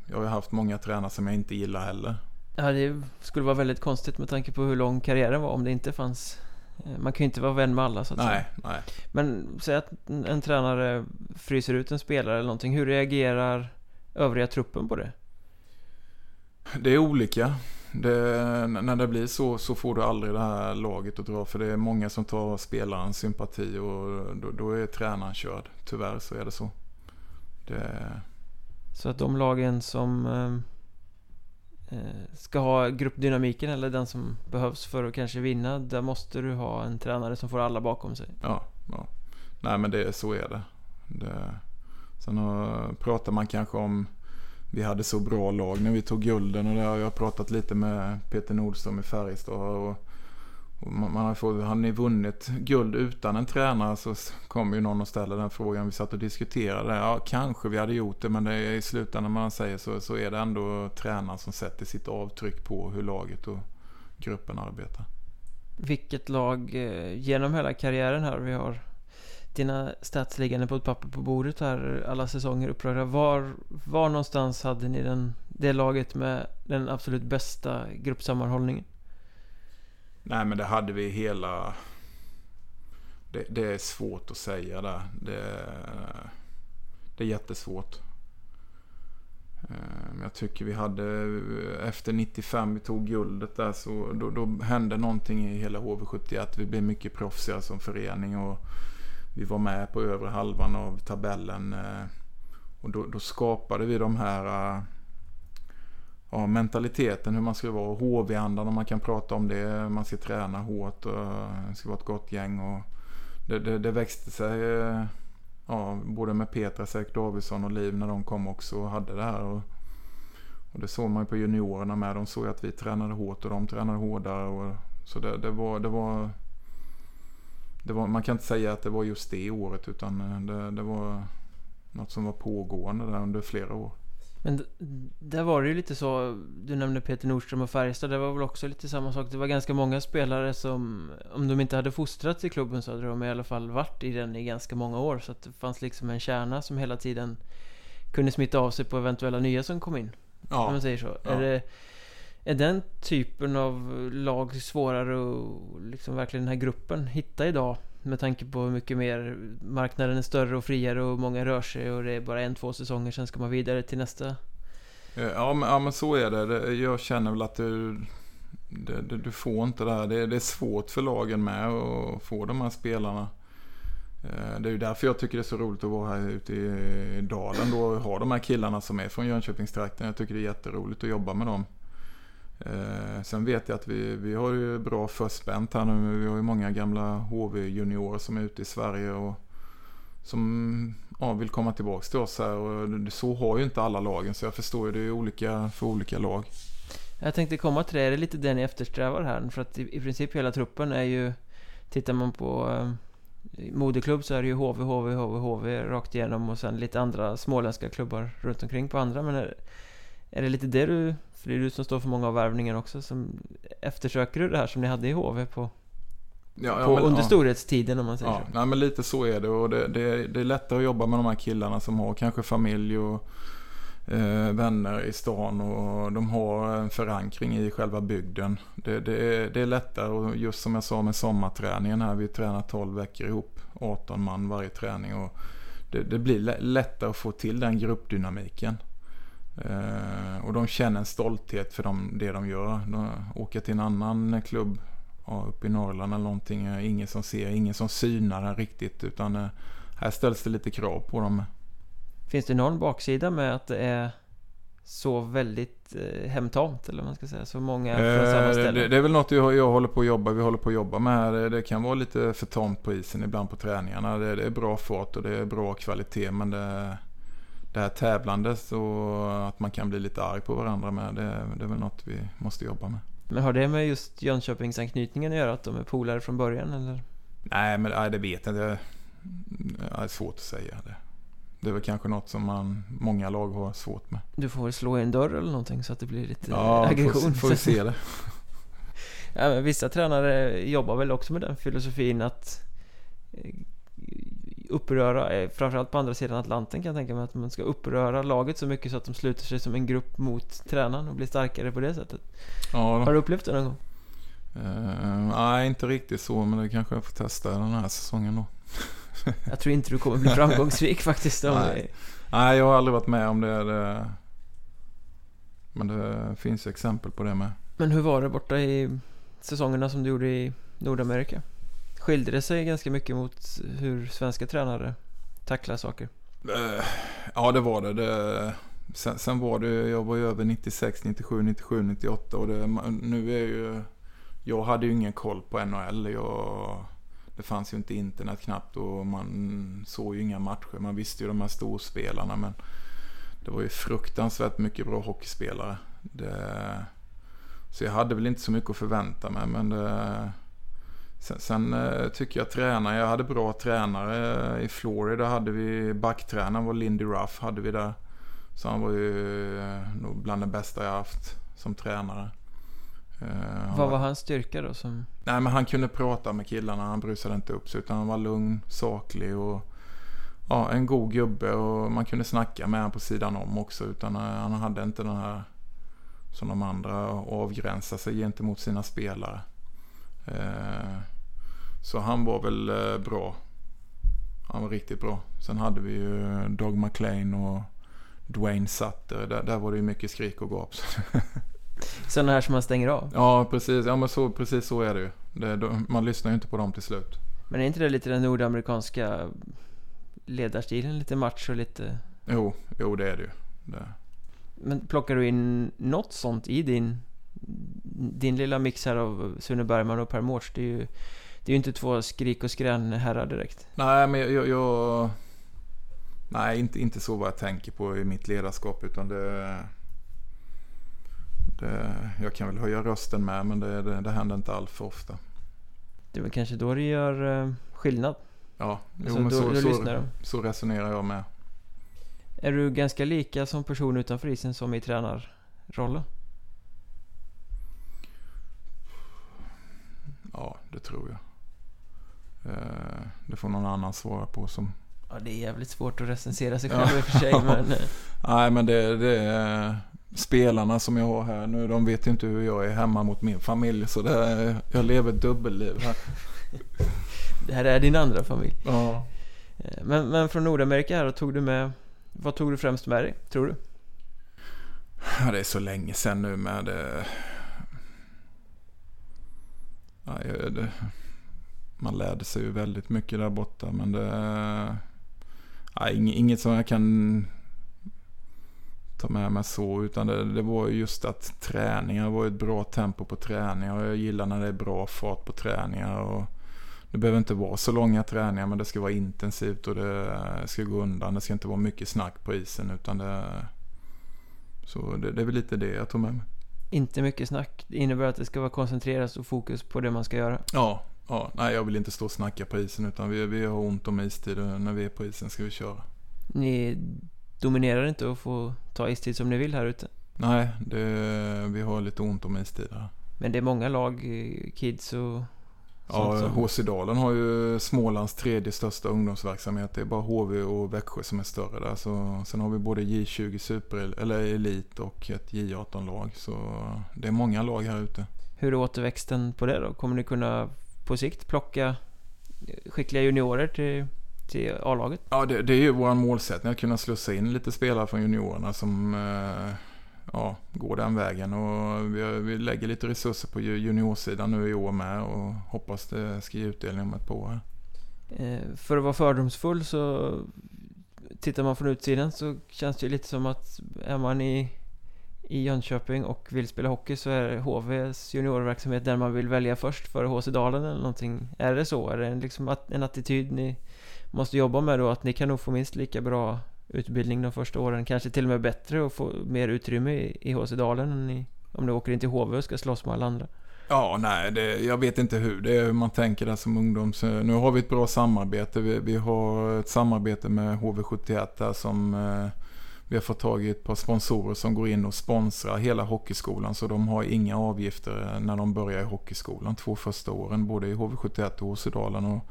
Speaker 2: jag har haft många tränare som jag inte gillar heller.
Speaker 1: Ja, det skulle vara väldigt konstigt med tanke på hur lång karriären var om det inte fanns eh, man kan ju inte vara vän med alla så att
Speaker 2: nej,
Speaker 1: säga.
Speaker 2: Nej.
Speaker 1: Men säg att en tränare fryser ut en spelare eller någonting. Hur reagerar övriga truppen på det?
Speaker 2: Det är olika. Det, när det blir så så får du aldrig det här laget att dra. För det är många som tar spelarens sympati och då, då är tränaren körd. Tyvärr så är det så. Det...
Speaker 1: Så att de lagen som eh, eh, ska ha gruppdynamiken eller den som behövs för att kanske vinna. Där måste du ha en tränare som får alla bakom sig.
Speaker 2: Ja, ja. Nej men det, så är det. det sen har, pratar man kanske om vi hade så bra lag när vi tog gulden och det har jag pratat lite med Peter Nordström i Färjestad. Och, och man har fått, hade ni vunnit guld utan en tränare så kommer ju någon och ställer den frågan. Vi satt och diskuterade. Ja, kanske vi hade gjort det men det är i slutändan när man säger så, så är det ändå tränaren som sätter sitt avtryck på hur laget och gruppen arbetar.
Speaker 1: Vilket lag eh, genom hela karriären här vi har dina stats liggande på ett papper på bordet här alla säsonger upprörda. Var, var någonstans hade ni den, det laget med den absolut bästa gruppsammanhållningen?
Speaker 2: Nej men det hade vi hela... Det, det är svårt att säga där. Det, det är jättesvårt. Eh, jag tycker vi hade efter 95 vi tog guldet där så då, då hände någonting i hela HV71. Vi blev mycket proffsigare som förening och vi var med på övre halvan av tabellen. Eh, och då, då skapade vi de här eh, ja, mentaliteten, hur man ska vara. HV-andan om man kan prata om det. Man ska träna hårt och det ska vara ett gott gäng. Och det, det, det växte sig. Eh, ja, både med Petra, Säk Davidsson och Liv när de kom också och hade det här. Och, och det såg man ju på juniorerna med. De såg att vi tränade hårt och de tränade hårdare. Och, så det, det, var, det var var, man kan inte säga att det var just det året utan eh, det, det var något som var pågående där under flera år.
Speaker 1: Men där var det ju lite så, du nämnde Peter Nordström och Färjestad, det var väl också lite samma sak. Det var ganska många spelare som, om de inte hade fostrats i klubben så hade de i alla fall varit i den i ganska många år. Så att det fanns liksom en kärna som hela tiden kunde smitta av sig på eventuella nya som kom in. Ja. Om man säger så. Ja. Är det, är den typen av lag svårare att liksom verkligen den här gruppen hitta idag? Med tanke på hur mycket mer marknaden är större och friare och många rör sig och det är bara en, två säsonger sen ska man vidare till nästa.
Speaker 2: Eh, ja men, ja, men så är det. Jag känner väl att du, det, det, du får inte det här. Det, det, är svårt för lagen med att få de här spelarna. Eh, det är ju därför jag tycker det är så roligt att vara här ute i dalen då och ha de här killarna som är från Jönköpingstrakten. Jag tycker det är jätteroligt att jobba med dem. Eh, sen vet jag att vi, vi har ju bra förspänt här nu. Vi har ju många gamla HV-juniorer som är ute i Sverige och som ja, vill komma tillbaka till oss här. Och så har ju inte alla lagen så jag förstår ju det är olika för olika lag.
Speaker 1: Jag tänkte komma till det, är det lite det ni eftersträvar här? För att i, i princip hela truppen är ju Tittar man på eh, moderklubb så är det ju HV, HV, HV, HV rakt igenom och sen lite andra småländska klubbar runt omkring på andra. Men är, är det lite det du, för det är du som står för många av värvningen också, som eftersöker du det här som ni hade i HV på,
Speaker 2: Ja, ja,
Speaker 1: på
Speaker 2: men,
Speaker 1: under
Speaker 2: ja.
Speaker 1: storhetstiden om man säger
Speaker 2: Ja,
Speaker 1: så?
Speaker 2: nej, men lite så är det och det, det, det är lättare att jobba med de här killarna som har kanske familj och eh, vänner i stan och de har en förankring i själva bygden. Det, det, är, det är lättare och just som jag sa med sommarträningen här, vi tränar 12 veckor ihop, 18 man varje träning och det, det blir lä- lättare att få till den gruppdynamiken. Eh, och de känner en stolthet för dem, det de gör. De åker till en annan klubb ja, uppe i Norrland eller någonting. eh, Ingen som ser, ingen som synar den riktigt. Utan eh, här ställs det lite krav på dem.
Speaker 1: Finns det någon baksida med att det är så väldigt eh, hemtamt eller man ska säga? Så många från samma
Speaker 2: Eh,
Speaker 1: ställe?
Speaker 2: det, det är väl något jag, jag håller på att jobba, vi håller på att jobba med här. Det, det kan vara lite för tamt på isen ibland på träningarna. Det, det är bra fart och det är bra kvalitet. Men det, det här tävlandet och att man kan bli lite arg på varandra med. Det, det är väl något vi måste jobba med.
Speaker 1: Men har det med just Jönköpingsanknytningen att göra? Att de är polare från början eller?
Speaker 2: Nej, men nej, det vet jag inte. Det är svårt att säga. Det. det är väl kanske något som man, många lag har svårt med.
Speaker 1: Du får väl slå i en dörr eller någonting så att det blir lite
Speaker 2: Ja, <laughs>
Speaker 1: aggression.
Speaker 2: får, får vi se det. <laughs>
Speaker 1: ja, vissa tränare jobbar väl också med den filosofin att eh, uppröra, eh, framförallt på andra sidan Atlanten kan jag tänka mig att man ska uppröra laget så mycket så att de sluter sig som en grupp mot tränaren och blir starkare på det sättet.
Speaker 2: Ja,
Speaker 1: Har du upplevt det någon gång?
Speaker 2: Eh, nej, inte riktigt så, men det kanske jag får testa den här säsongen då. <laughs>
Speaker 1: Jag tror inte du kommer bli framgångsrik faktiskt. Om
Speaker 2: Nej. Nej, jag har aldrig varit med om det. det. Men det finns exempel på det med.
Speaker 1: Men hur var det borta i säsongerna som du gjorde i Nordamerika? Skilde det sig ganska mycket mot hur svenska tränare tacklar saker?
Speaker 2: Eh, ja, det var det. det sen, sen var det, jag var ju över 96, 97, 97, 98 och det, nu är ju, jag hade ju ingen koll på NHL. Jag, det fanns ju inte internet knappt och man såg ju inga matcher. Man visste ju de här storspelarna men det var ju fruktansvärt mycket bra hockeyspelare. Det, så jag hade väl inte så mycket att förvänta mig men det, Sen, sen eh, tycker jag tränare, jag hade bra tränare i Florida hade vi, backtränaren var Lindy Ruff hade vi där. Så han var ju eh, nog bland de bästa jag haft som tränare. Eh, han
Speaker 1: Vad var hans styrka då som...
Speaker 2: Nej men han kunde prata med killarna, han brusade inte upp sig utan han var lugn, saklig och ja, en god gubbe och man kunde snacka med honom på sidan om också utan eh, han hade inte den här som de andra avgränsa sig gentemot sina spelare. Eh, Så han var väl eh, bra. Han var riktigt bra. Sen hade vi ju Doug McLean och Dwayne Sutter. Där, där var det ju mycket skrik och gap. <laughs>
Speaker 1: Sådana här som man stänger av?
Speaker 2: Ja, precis. Ja, men så, precis så är det ju. Det, de, man lyssnar ju inte på dem till slut.
Speaker 1: Men är inte det lite den nordamerikanska ledarstilen? Lite macho, lite...
Speaker 2: Jo, jo det är det ju. Det.
Speaker 1: Men plockar du in något sånt i din Din lilla mix här av Sune Bergman och Per Mårts Det är ju Det är ju inte två skrik och skrän herrar direkt
Speaker 2: Nej, men jag, jag... Nej, inte, inte så vad jag tänker på i mitt ledarskap. Utan det... det jag kan väl höja rösten med, men det, det, det händer inte allt för ofta.
Speaker 1: Det är väl kanske då det gör eh, skillnad
Speaker 2: Ja, jo,
Speaker 1: alltså,
Speaker 2: men
Speaker 1: då,
Speaker 2: så,
Speaker 1: då
Speaker 2: så, så resonerar jag med.
Speaker 1: Är du ganska lika som person utanför isen som i tränarrollen?
Speaker 2: Ja, det tror jag. Eh, Det får någon annan svara på som...
Speaker 1: Ja det är jävligt svårt att recensera sig själv i och för sig <laughs> men eh,
Speaker 2: Nej, men det, det är spelarna som jag har här nu. De vet ju inte hur jag är hemma mot min familj. Så det är, jag lever ett dubbelliv här. <laughs>
Speaker 1: Det här är din andra familj
Speaker 2: Ja.
Speaker 1: Eh, Men, men från Nordamerika här, tog du med Vad tog du främst med dig, tror du?
Speaker 2: Ja, det är så länge sedan nu med det. Ja, det man lärde sig ju väldigt mycket där borta. Men det... Nej, inget som jag kan ta med mig så. Utan det, det var just att träningar var ett bra tempo på träningar. Och jag gillar när det är bra fart på träningar. Och det behöver inte vara så långa träningar men det ska vara intensivt och det ska gå undan. Det ska inte vara mycket snack på isen utan det... Så det, det är väl lite det jag tog med mig.
Speaker 1: Inte mycket snack. Det innebär att det ska vara koncentrerat och fokus på det man ska göra.
Speaker 2: Ja, ja. Nej, jag vill inte stå och snacka på isen utan vi, vi har ont om istid och när vi är på isen ska vi köra.
Speaker 1: Ni dominerar inte och får ta istid som ni vill här ute?
Speaker 2: Nej, det, vi har lite ont om istid här.
Speaker 1: Men det är många lag, kids och
Speaker 2: Ja, HC Dalen har ju Smålands tredje största ungdomsverksamhet. Det är bara HV och Växjö som är större där. Så, sen har vi både J20 Super eller Elit och ett J18-lag. Så det är många lag här ute.
Speaker 1: Hur är återväxten på det då? Kommer ni kunna på sikt plocka skickliga juniorer till, till A-laget?
Speaker 2: Ja, det, det är ju vår målsättning att kunna slussa in lite spelare från juniorerna som eh, ja, gå den vägen. Och vi, vi lägger lite resurser på juniorsidan nu i år med och hoppas det ska ge utdelning om ett par år.
Speaker 1: Eh, för att vara fördomsfull så tittar man från utsidan så känns det ju lite som att är man i, i Jönköping och vill spela hockey så är HVs juniorverksamhet där man vill välja först före HC Dalen eller någonting. Är det så? Är det liksom en attityd ni måste jobba med då? Att ni kan nog få minst lika bra utbildning de första åren. Kanske till och med bättre och få mer utrymme i, i HC Dalen än i, om du åker in till HV och ska slåss med alla andra.
Speaker 2: Ja, nej, det, jag vet inte hur. Det är hur man tänker där som ungdom. Så eh, nu har vi ett bra samarbete. Vi, vi har ett samarbete med HV71 där som eh, vi har fått tag i ett par sponsorer som går in och sponsrar hela hockeyskolan. Så de har inga avgifter eh, när de börjar i hockeyskolan två första åren. Både i HV71 och Åsedalen. Och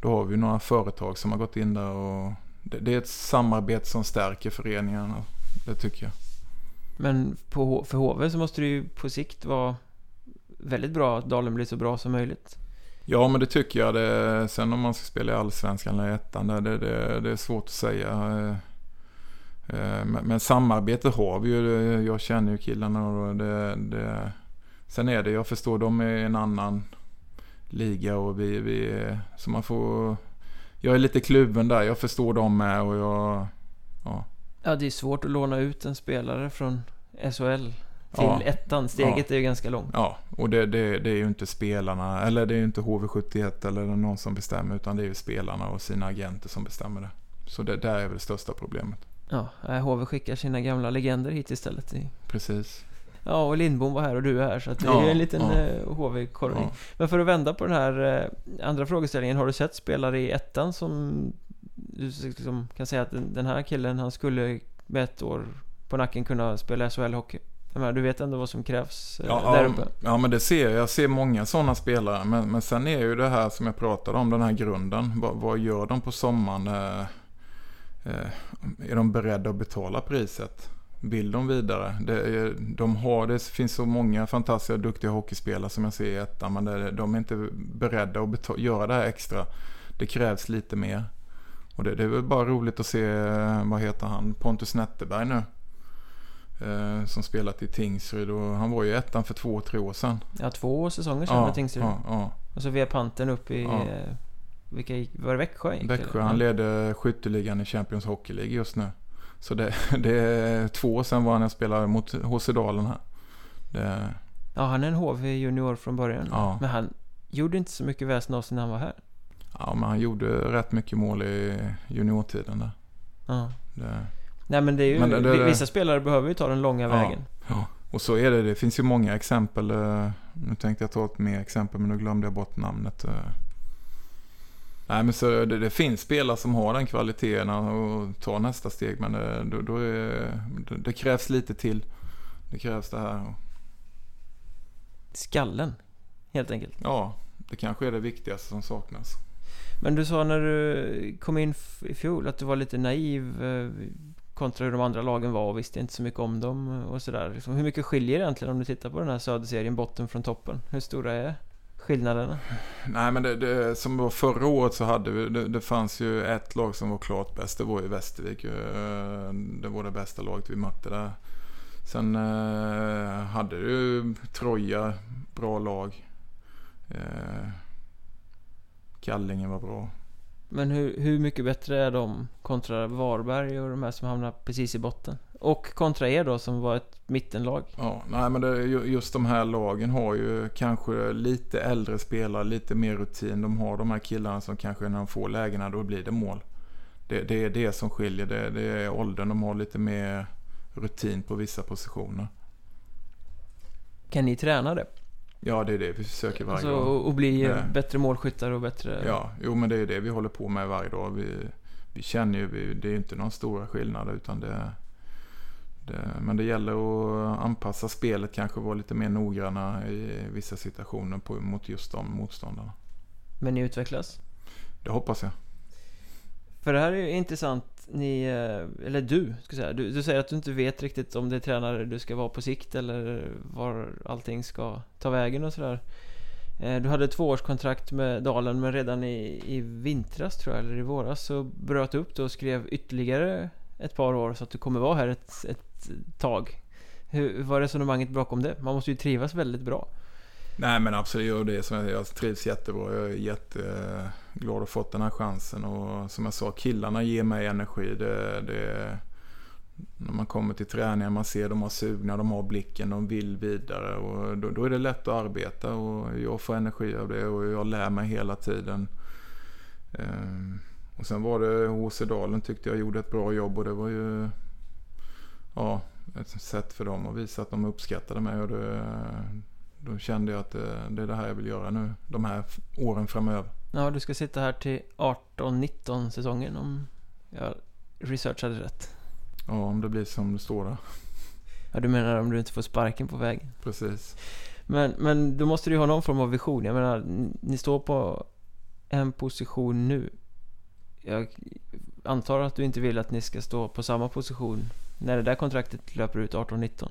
Speaker 2: då har vi några företag som har gått in där och det, det är ett samarbete som stärker föreningarna. Det tycker jag.
Speaker 1: Men på, för HV så måste det ju på sikt vara väldigt bra att Dalen blir så bra som möjligt.
Speaker 2: Ja, men det tycker jag. Det, sen om man ska spela i Allsvenskan eller ettan, det, det, det är svårt att säga. Eh, men, men samarbete har vi ju. Jag känner ju killarna och det, det, Sen är det, jag förstår, de är en annan liga och vi, vi så man får jag är lite kluven där. Jag förstår dem med och jag... Ja.
Speaker 1: Ja, det är svårt att låna ut en spelare från SHL till ja. ettan. Steget ja. är ju ganska långt.
Speaker 2: Ja, och det, det, det, är ju inte spelarna, eller det är ju inte HV71 eller någon som bestämmer, utan det är ju spelarna och sina agenter som bestämmer det. Så det där är väl det största problemet.
Speaker 1: Ja, HV skickar sina gamla legender hit istället.
Speaker 2: Precis.
Speaker 1: Ja, och Lindbom var här och du är här så att det ja, är en liten ja. Eh, HV-korvning. Ja. Men för att vända på den här eh, andra frågeställningen. Har du sett spelare i ettan som du liksom kan säga att den här killen han skulle med ett år på nacken kunna spela SHL-hockey? Du vet ändå vad som krävs eh, ja, där uppe?
Speaker 2: Ja, men det ser jag. Jag ser många sådana spelare. Men, men sen är ju det här som jag pratade om, den här grunden. Vad, vad gör de på sommaren? Eh, är de beredda att betala priset? Vill de vidare. Det, de har, det finns så många fantastiska duktiga hockeyspelare som jag ser i ettan men det, de är inte beredda att betala, göra det här extra. Det krävs lite mer. Och det, det, är väl bara roligt att se, vad heter han, Pontus Netterberg nu. Eh, som spelat i Tingsryd och han var ju ettan för två, tre år sedan.
Speaker 1: Ja, två säsonger sedan ja, med Tingsryd. Ja, ja. Och så via panten upp i, ja. Eh, vilka var det Växjö?
Speaker 2: Växjö, han leder skytteligan i Champions Hockey League just nu. Så det, <laughs> det är två år sedan var han jag spelade mot HC Dalen här. Det...
Speaker 1: Ja, han är en HV junior från början. Ja. Men han gjorde inte så mycket väsen av sig när han var här.
Speaker 2: Ja, men han gjorde rätt mycket mål i juniortiden där.
Speaker 1: Ja. Det... Nej, men det är ju... Men det, vissa spelare behöver ju ta den långa
Speaker 2: ja,
Speaker 1: vägen.
Speaker 2: Ja, och så är det. Det finns ju många exempel. Eh, nu tänkte jag ta ett mer exempel, men nu glömde jag bort namnet. Eh. Nej men så det, det, finns spelare som har den kvaliteten och tar nästa steg men det, då, då är, det, det, krävs lite till. Det krävs det här.
Speaker 1: Skallen, helt enkelt.
Speaker 2: Ja, det kanske är det viktigaste som saknas.
Speaker 1: Men du sa när du kom in i fjol att du var lite naiv eh, kontra hur de andra lagen var och visste inte så mycket om dem och sådär. Liksom, hur mycket skiljer det egentligen om du tittar på den här söderserien, botten från toppen? Hur stora är skillnaderna?
Speaker 2: Nej men det, det, som var förra året så hade vi, det, det, fanns ju ett lag som var klart bäst. Det var ju Västervik. Eh, det var det bästa laget vi mötte där. Sen eh, hade du Troja, bra lag. Eh, Kallinge var bra.
Speaker 1: Men hur, hur mycket bättre är de kontra Varberg och de här som hamnar precis i botten? Och kontra er då som var ett mittenlag?
Speaker 2: Ja, nej men det, just de här lagen har ju kanske lite äldre spelare, lite mer rutin. De har de här killarna som kanske när de får lägena då blir det mål. Det, det är det som skiljer, det, det är åldern. De har lite mer rutin på vissa positioner.
Speaker 1: Kan ni träna det?
Speaker 2: Ja, det är det vi försöker varje
Speaker 1: alltså,
Speaker 2: dag.
Speaker 1: Och bli
Speaker 2: Nej.
Speaker 1: bättre målskyttar och bättre...
Speaker 2: Ja, jo men det är det vi håller på med varje dag. Vi, vi känner ju, vi, det är inte några stora skillnader utan det, det... Men det gäller att anpassa spelet, kanske vara lite mer noggranna i vissa situationer på, mot just de motståndarna.
Speaker 1: Men ni utvecklas?
Speaker 2: Det hoppas jag.
Speaker 1: För det här är ju intressant, ni, eh, eller du, ska säga. Du, du säger att du inte vet riktigt om det är tränare du ska vara på sikt eller var allting ska ta vägen och sådär. Eh, du hade ett tvåårskontrakt med Dalen men redan i, i vintras tror jag, eller i våras så bröt du upp det och skrev ytterligare ett par år så att du kommer vara här ett, ett tag. Hur var resonemanget bakom det? Man måste ju trivas väldigt bra.
Speaker 2: Nej men absolut, och det är som jag, jag trivs jättebra. Jag är jätteglad att ha fått den här chansen. Och som jag sa, killarna ger mig energi. Det, det, när man kommer till träningen, man ser de har sugna, de har blicken, de vill vidare. Och då, då är det lätt att arbeta och jag får energi av det och jag lär mig hela tiden. Eh, och sen var det HC Dalen tyckte jag gjorde ett bra jobb och det var ju ja, ett sätt för dem att visa att de uppskattade mig. Och det, då kände jag att det, det är det här jag vill göra nu, de här åren framöver.
Speaker 1: Ja, du ska sitta här till 18-19 säsongen om jag researchade rätt.
Speaker 2: Ja, om det blir som det står där.
Speaker 1: Ja, du menar om du inte får sparken på vägen?
Speaker 2: Precis.
Speaker 1: Men, men då måste du ju ha någon form av vision. Jag menar, ni står på en position nu. Jag antar att du inte vill att ni ska stå på samma position när det där kontraktet löper ut 18-19?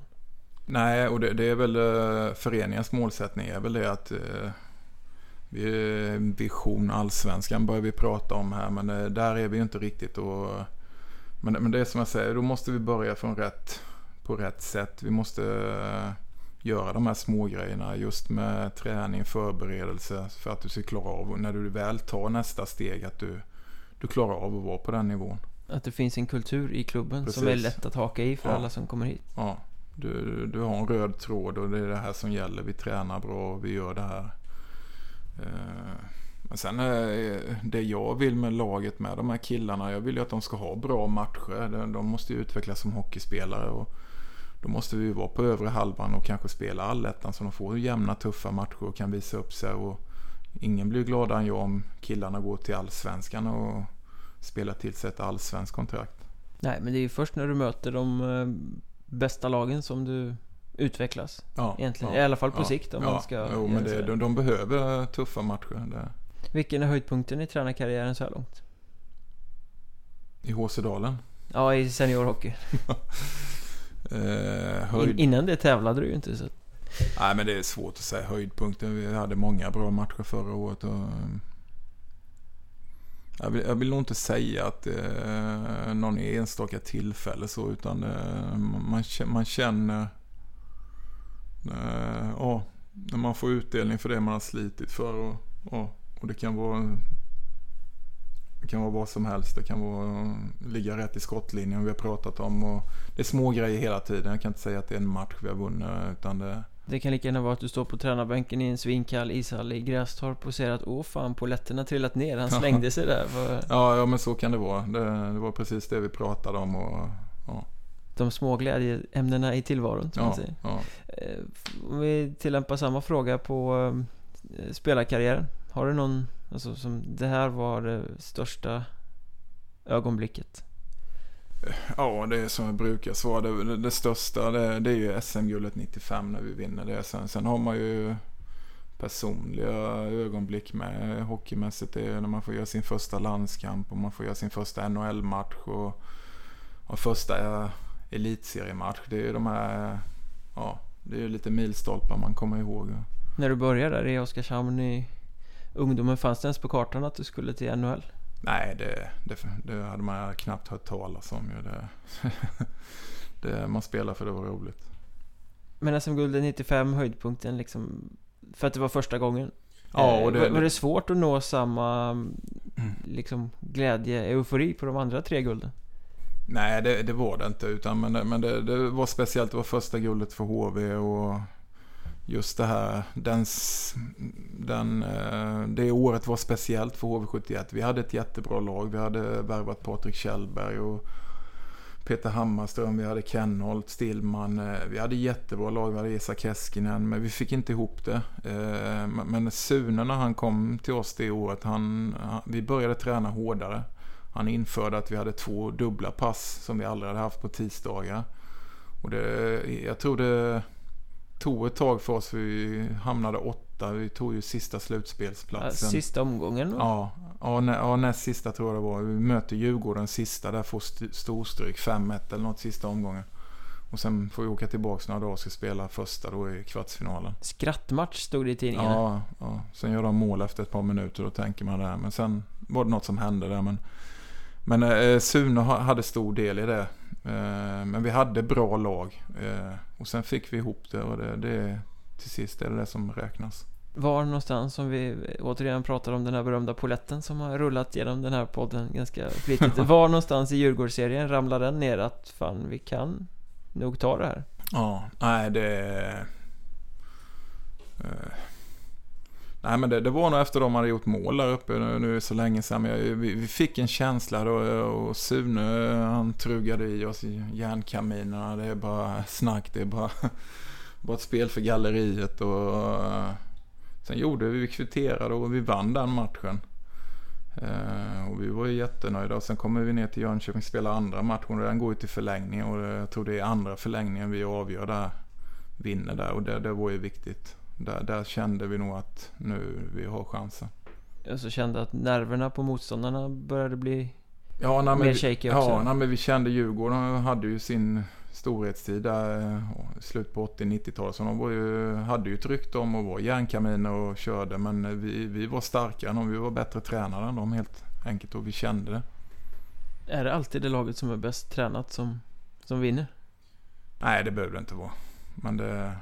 Speaker 2: Nej, och det, det, är väl uh, föreningens målsättning är väl det att uh, vi, vision allsvenskan börjar vi prata om här men uh, där är vi ju inte riktigt och men, men det är som jag säger, då måste vi börja från rätt, på rätt sätt. Vi måste göra de här små grejerna just med träning, förberedelse för att du ska klara av när du väl tar nästa steg att du, du klarar av att vara på den nivån.
Speaker 1: Att det finns en kultur i klubben Precis. som är lätt att haka i för ja. alla som kommer hit.
Speaker 2: Ja, du, du har en röd tråd och det är det här som gäller. Vi tränar bra och vi gör det här. Eh, men sen eh, det jag vill med laget med de här killarna. Jag vill ju att de ska ha bra matcher. De måste ju utvecklas som hockeyspelare. Och då måste vi vara på övre halvan och kanske spela allettan så de får jämna tuffa matcher och kan visa upp sig. Och ingen blir gladare än jag om killarna går till allsvenskan och spelar till sig ett allsvenskt kontrakt.
Speaker 1: Nej, men det är ju först när du möter de eh, bästa lagen som du utvecklas. Ja, egentligen. Ja, I alla fall på ja, sikt om man ska...
Speaker 2: Jo, men det, de, de, behöver tuffa matcher. Det.
Speaker 1: Vilken är höjdpunkten i tränarkarriären så här långt?
Speaker 2: I HC Dalen?
Speaker 1: Ja, i seniorhockey. <laughs> eh, höjd... In, innan det tävlade du ju inte så...
Speaker 2: Nej, men det är svårt att säga höjdpunkten. Vi hade många bra matcher förra året. Och... Jag vill, jag vill nog inte säga att det är någon enstaka tillfälle så, utan eh, man, man känner... Eh, ja, när man får utdelning för det man har slitit för. Och, och och det kan vara det kan vara vad som helst. Det kan vara ligga rätt i skottlinjen vi har pratat om. Och det är små grejer hela tiden. Jag kan inte säga att det är en match vi har vunnit. Utan det
Speaker 1: det kan lika gärna vara att du står på tränarbänken i en svinkall ishall i Grästorp och ser att åh fan, poletten har trillat ner. Han slängde sig där. För... <laughs>
Speaker 2: Ja, ja, men så kan det vara. Det, det var precis det vi pratade om. Och, ja.
Speaker 1: De små glädjeämnena i tillvaron, som ja, man säger. Ja. Eh, om vi tillämpar samma fråga på eh, spelarkarriären. Har du någon, alltså som det här var det största ögonblicket?
Speaker 2: Ja, det är som jag brukar svara. Det, det, det största det, det, är ju SM-guldet 95 när vi vinner det. Sen, sen har man ju personliga ögonblick med hockeymässigt. Det är när man får göra sin första landskamp och man får göra sin första NHL-match och, och första eh, elitseriematch. Det är ju de här, ja, det är ju lite milstolpar man kommer ihåg.
Speaker 1: När du började där i Oskarshamn i ungdomen, fanns det ens på kartan att du skulle till NHL?
Speaker 2: Nej, det, det, det hade man knappt hört talas om. Ju. Det, <laughs> det, man spelar för det var roligt.
Speaker 1: Men SM-guldet 95, höjdpunkten liksom, för att det var första gången?
Speaker 2: Ja, och
Speaker 1: Eh,
Speaker 2: det,
Speaker 1: var, var det svårt att nå samma
Speaker 2: Mm.
Speaker 1: liksom, glädje, eufori på de andra tre gulden?
Speaker 2: Nej, det, det var det inte. Utan, men det, men det, det var speciellt. Det var första guldet för HV och just det här. Den, den, eh, det året var speciellt för HV71. Vi hade ett jättebra lag. Vi hade värvat Patrik Kjellberg och Peter Hammarström. Vi hade Kenholt, Stillman. Eh, vi hade jättebra lag. Vi hade Esa Keskinen. Men vi fick inte ihop det. Eh, men- Sune när han kom till oss det året. Han- vi började träna hårdare. Han införde att vi hade två dubbla pass som vi aldrig hade haft på tisdagar. Och det, jag tror det tog ett tag för oss. Vi hamnade åtta. Vi tog ju sista slutspelsplatsen.
Speaker 1: Sista omgången då?
Speaker 2: Ja, ja, nä, ja, näst sista tror jag det var. Vi möter Djurgården sista. Där får st- storstryk 5-1 eller något sista omgången. Och sen får vi åka tillbaka några dagar och ska spela första då i kvartsfinalen.
Speaker 1: Skrattmatch stod det i tidningarna.
Speaker 2: Ja, ja, sen gör de mål efter ett par minuter. Då tänker man det. här. Men sen var det något som hände där. Men, men eh, Sune ha- hade stor del i det. Eh, men vi hade bra lag. Eh, och sen fick vi ihop det. Och det, det till sist är det det som räknas.
Speaker 1: Var någonstans som vi återigen pratar om den här berömda poletten som har rullat genom den här podden ganska flitigt. Var någonstans i Djurgårdsserien ramlade den ner att fan vi kan nog ta det här?
Speaker 2: Ja, nej det... eh, nej men det, det var nog efter de hade gjort mål där uppe. Nu, nu är det så länge sedan. Men jag, vi, vi fick en känsla då och Sune han trugade i oss järnkaminerna. Det är bara snack. Det är bara, <laughs> bara ett spel för galleriet. Och, eh, sen gjorde vi, vi kvitterade och vi vann den matchen. Eh, och vi var ju jättenöjda och sen kommer vi ner till Jönköping och spelar andra matchen och den går ju till förlängning och jag tror det är andra förlängningen vi avgör där. Vinner där och det, det var ju viktigt. Där, där kände vi nog att nu vi har chansen.
Speaker 1: Jag så kände att nerverna på motståndarna började bli
Speaker 2: Ja, nej,
Speaker 1: mer
Speaker 2: vi,
Speaker 1: shaky också.
Speaker 2: ja nej, men vi kände Djurgården hade ju sin storhetstid där eh, slut på 80-90-talet. Så de ju, hade ju ett rykte om att vara järnkaminer och körde. Men vi, vi var starkare än dem. Vi var bättre tränare än dem helt enkelt och vi kände det.
Speaker 1: Är det alltid det laget som är bäst tränat som, som vinner?
Speaker 2: Nej, det behöver det inte vara. Men det,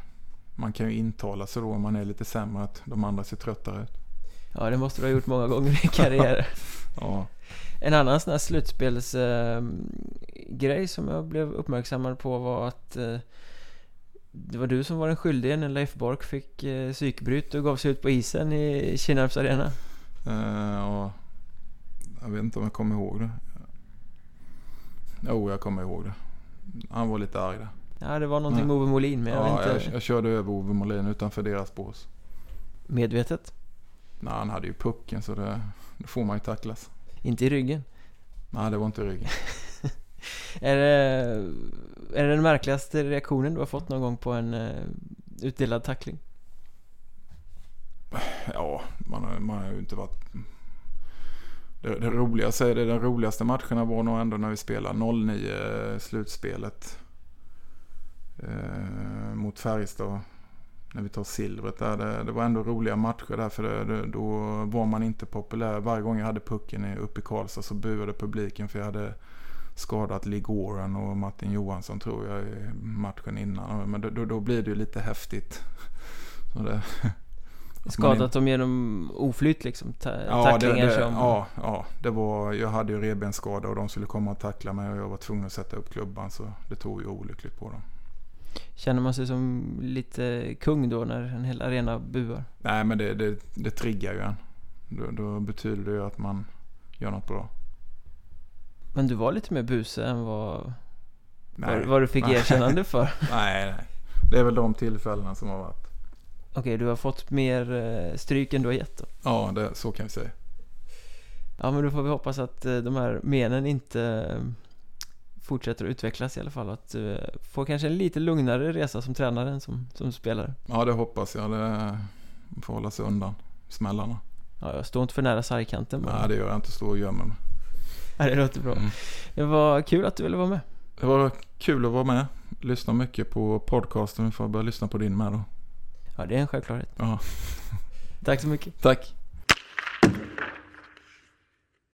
Speaker 2: man kan ju intala sig då om man är lite sämre att de andra ser tröttare ut.
Speaker 1: Ja, det måste du ha gjort många gånger i karriären. <laughs>
Speaker 2: Ja,
Speaker 1: En annan sån här slutspelsgrej grej som jag blev uppmärksammad på var att eh, det var du som var den skyldige när Leif Bork fick eh, psykbryt och gav sig ut på isen i Kinnarps arena.
Speaker 2: eh, och jag vet inte om jag kommer ihåg det. Jo, jag kommer ihåg det. Han var lite arg där.
Speaker 1: Ja, det var någonting
Speaker 2: Nej.
Speaker 1: med Ove Molin, men jag
Speaker 2: ja,
Speaker 1: vet inte.
Speaker 2: jag, jag körde över Ove Molin utanför deras bås.
Speaker 1: Medvetet?
Speaker 2: Nej, han hade ju pucken så det, det får man ju tacklas.
Speaker 1: Inte i ryggen.
Speaker 2: Nej, det var inte ryggen. <laughs>
Speaker 1: Är det, är det den märkligaste reaktionen du har fått någon gång på en eh, utdelad tackling?
Speaker 2: Ja, man har, man har ju inte varit... Det, det roligaste det, den roligaste matcherna var nog ändå när vi spelade 09 slutspelet. Eh, mot Färjestad. När vi tar silvret där. Det, det var ändå roliga matcher där för det, det, då var man inte populär. Varje gång jag hade pucken uppe i Karlstad så buade publiken för jag hade skadat Lee Goren och Martin Johansson tror jag i matchen innan. Men då, då, blir det ju lite häftigt. <laughs> Så det,
Speaker 1: Skadat dem genom oflyt liksom? Ta
Speaker 2: Ja,
Speaker 1: tacklingar
Speaker 2: det, det,
Speaker 1: som...
Speaker 2: ja, ja, det var, jag hade ju revbensskada och de skulle komma och tackla mig och jag var tvungen att sätta upp klubban så det tog ju olyckligt på dem.
Speaker 1: Känner man sig som lite kung då när en hel arena buar?
Speaker 2: Nej men det, det, det triggar ju en. Då, då betyder det ju att man gör något bra.
Speaker 1: Men du var lite mer buse än vad,
Speaker 2: Nej,
Speaker 1: vad, vad du fick
Speaker 2: nej.
Speaker 1: erkännande för? <laughs>
Speaker 2: nej, nej. Det är väl de tillfällena som har varit.
Speaker 1: Okej, du har fått mer eh, stryk än du har gett då?
Speaker 2: Ja, det, så kan vi säga.
Speaker 1: Ja, men då får vi hoppas att eh, de här menen inte eh, fortsätter att utvecklas i alla fall. Att du eh, får kanske en lite lugnare resa som tränare än som, som spelare.
Speaker 2: Ja, det hoppas jag. Det får hålla sig undan smällarna.
Speaker 1: Ja, jag står inte för nära sargkanten bara.
Speaker 2: Nej, det gör jag inte. Stå och gömmer mig.
Speaker 1: Ja, det låter bra.
Speaker 2: Mm.
Speaker 1: Det var kul att du ville vara med.
Speaker 2: Det var kul att vara med. Lyssna mycket på podcasten. Vi får börja lyssna på din med då.
Speaker 1: Ja, det är en självklarhet.
Speaker 2: Ja,
Speaker 1: Tack så mycket.
Speaker 2: tack.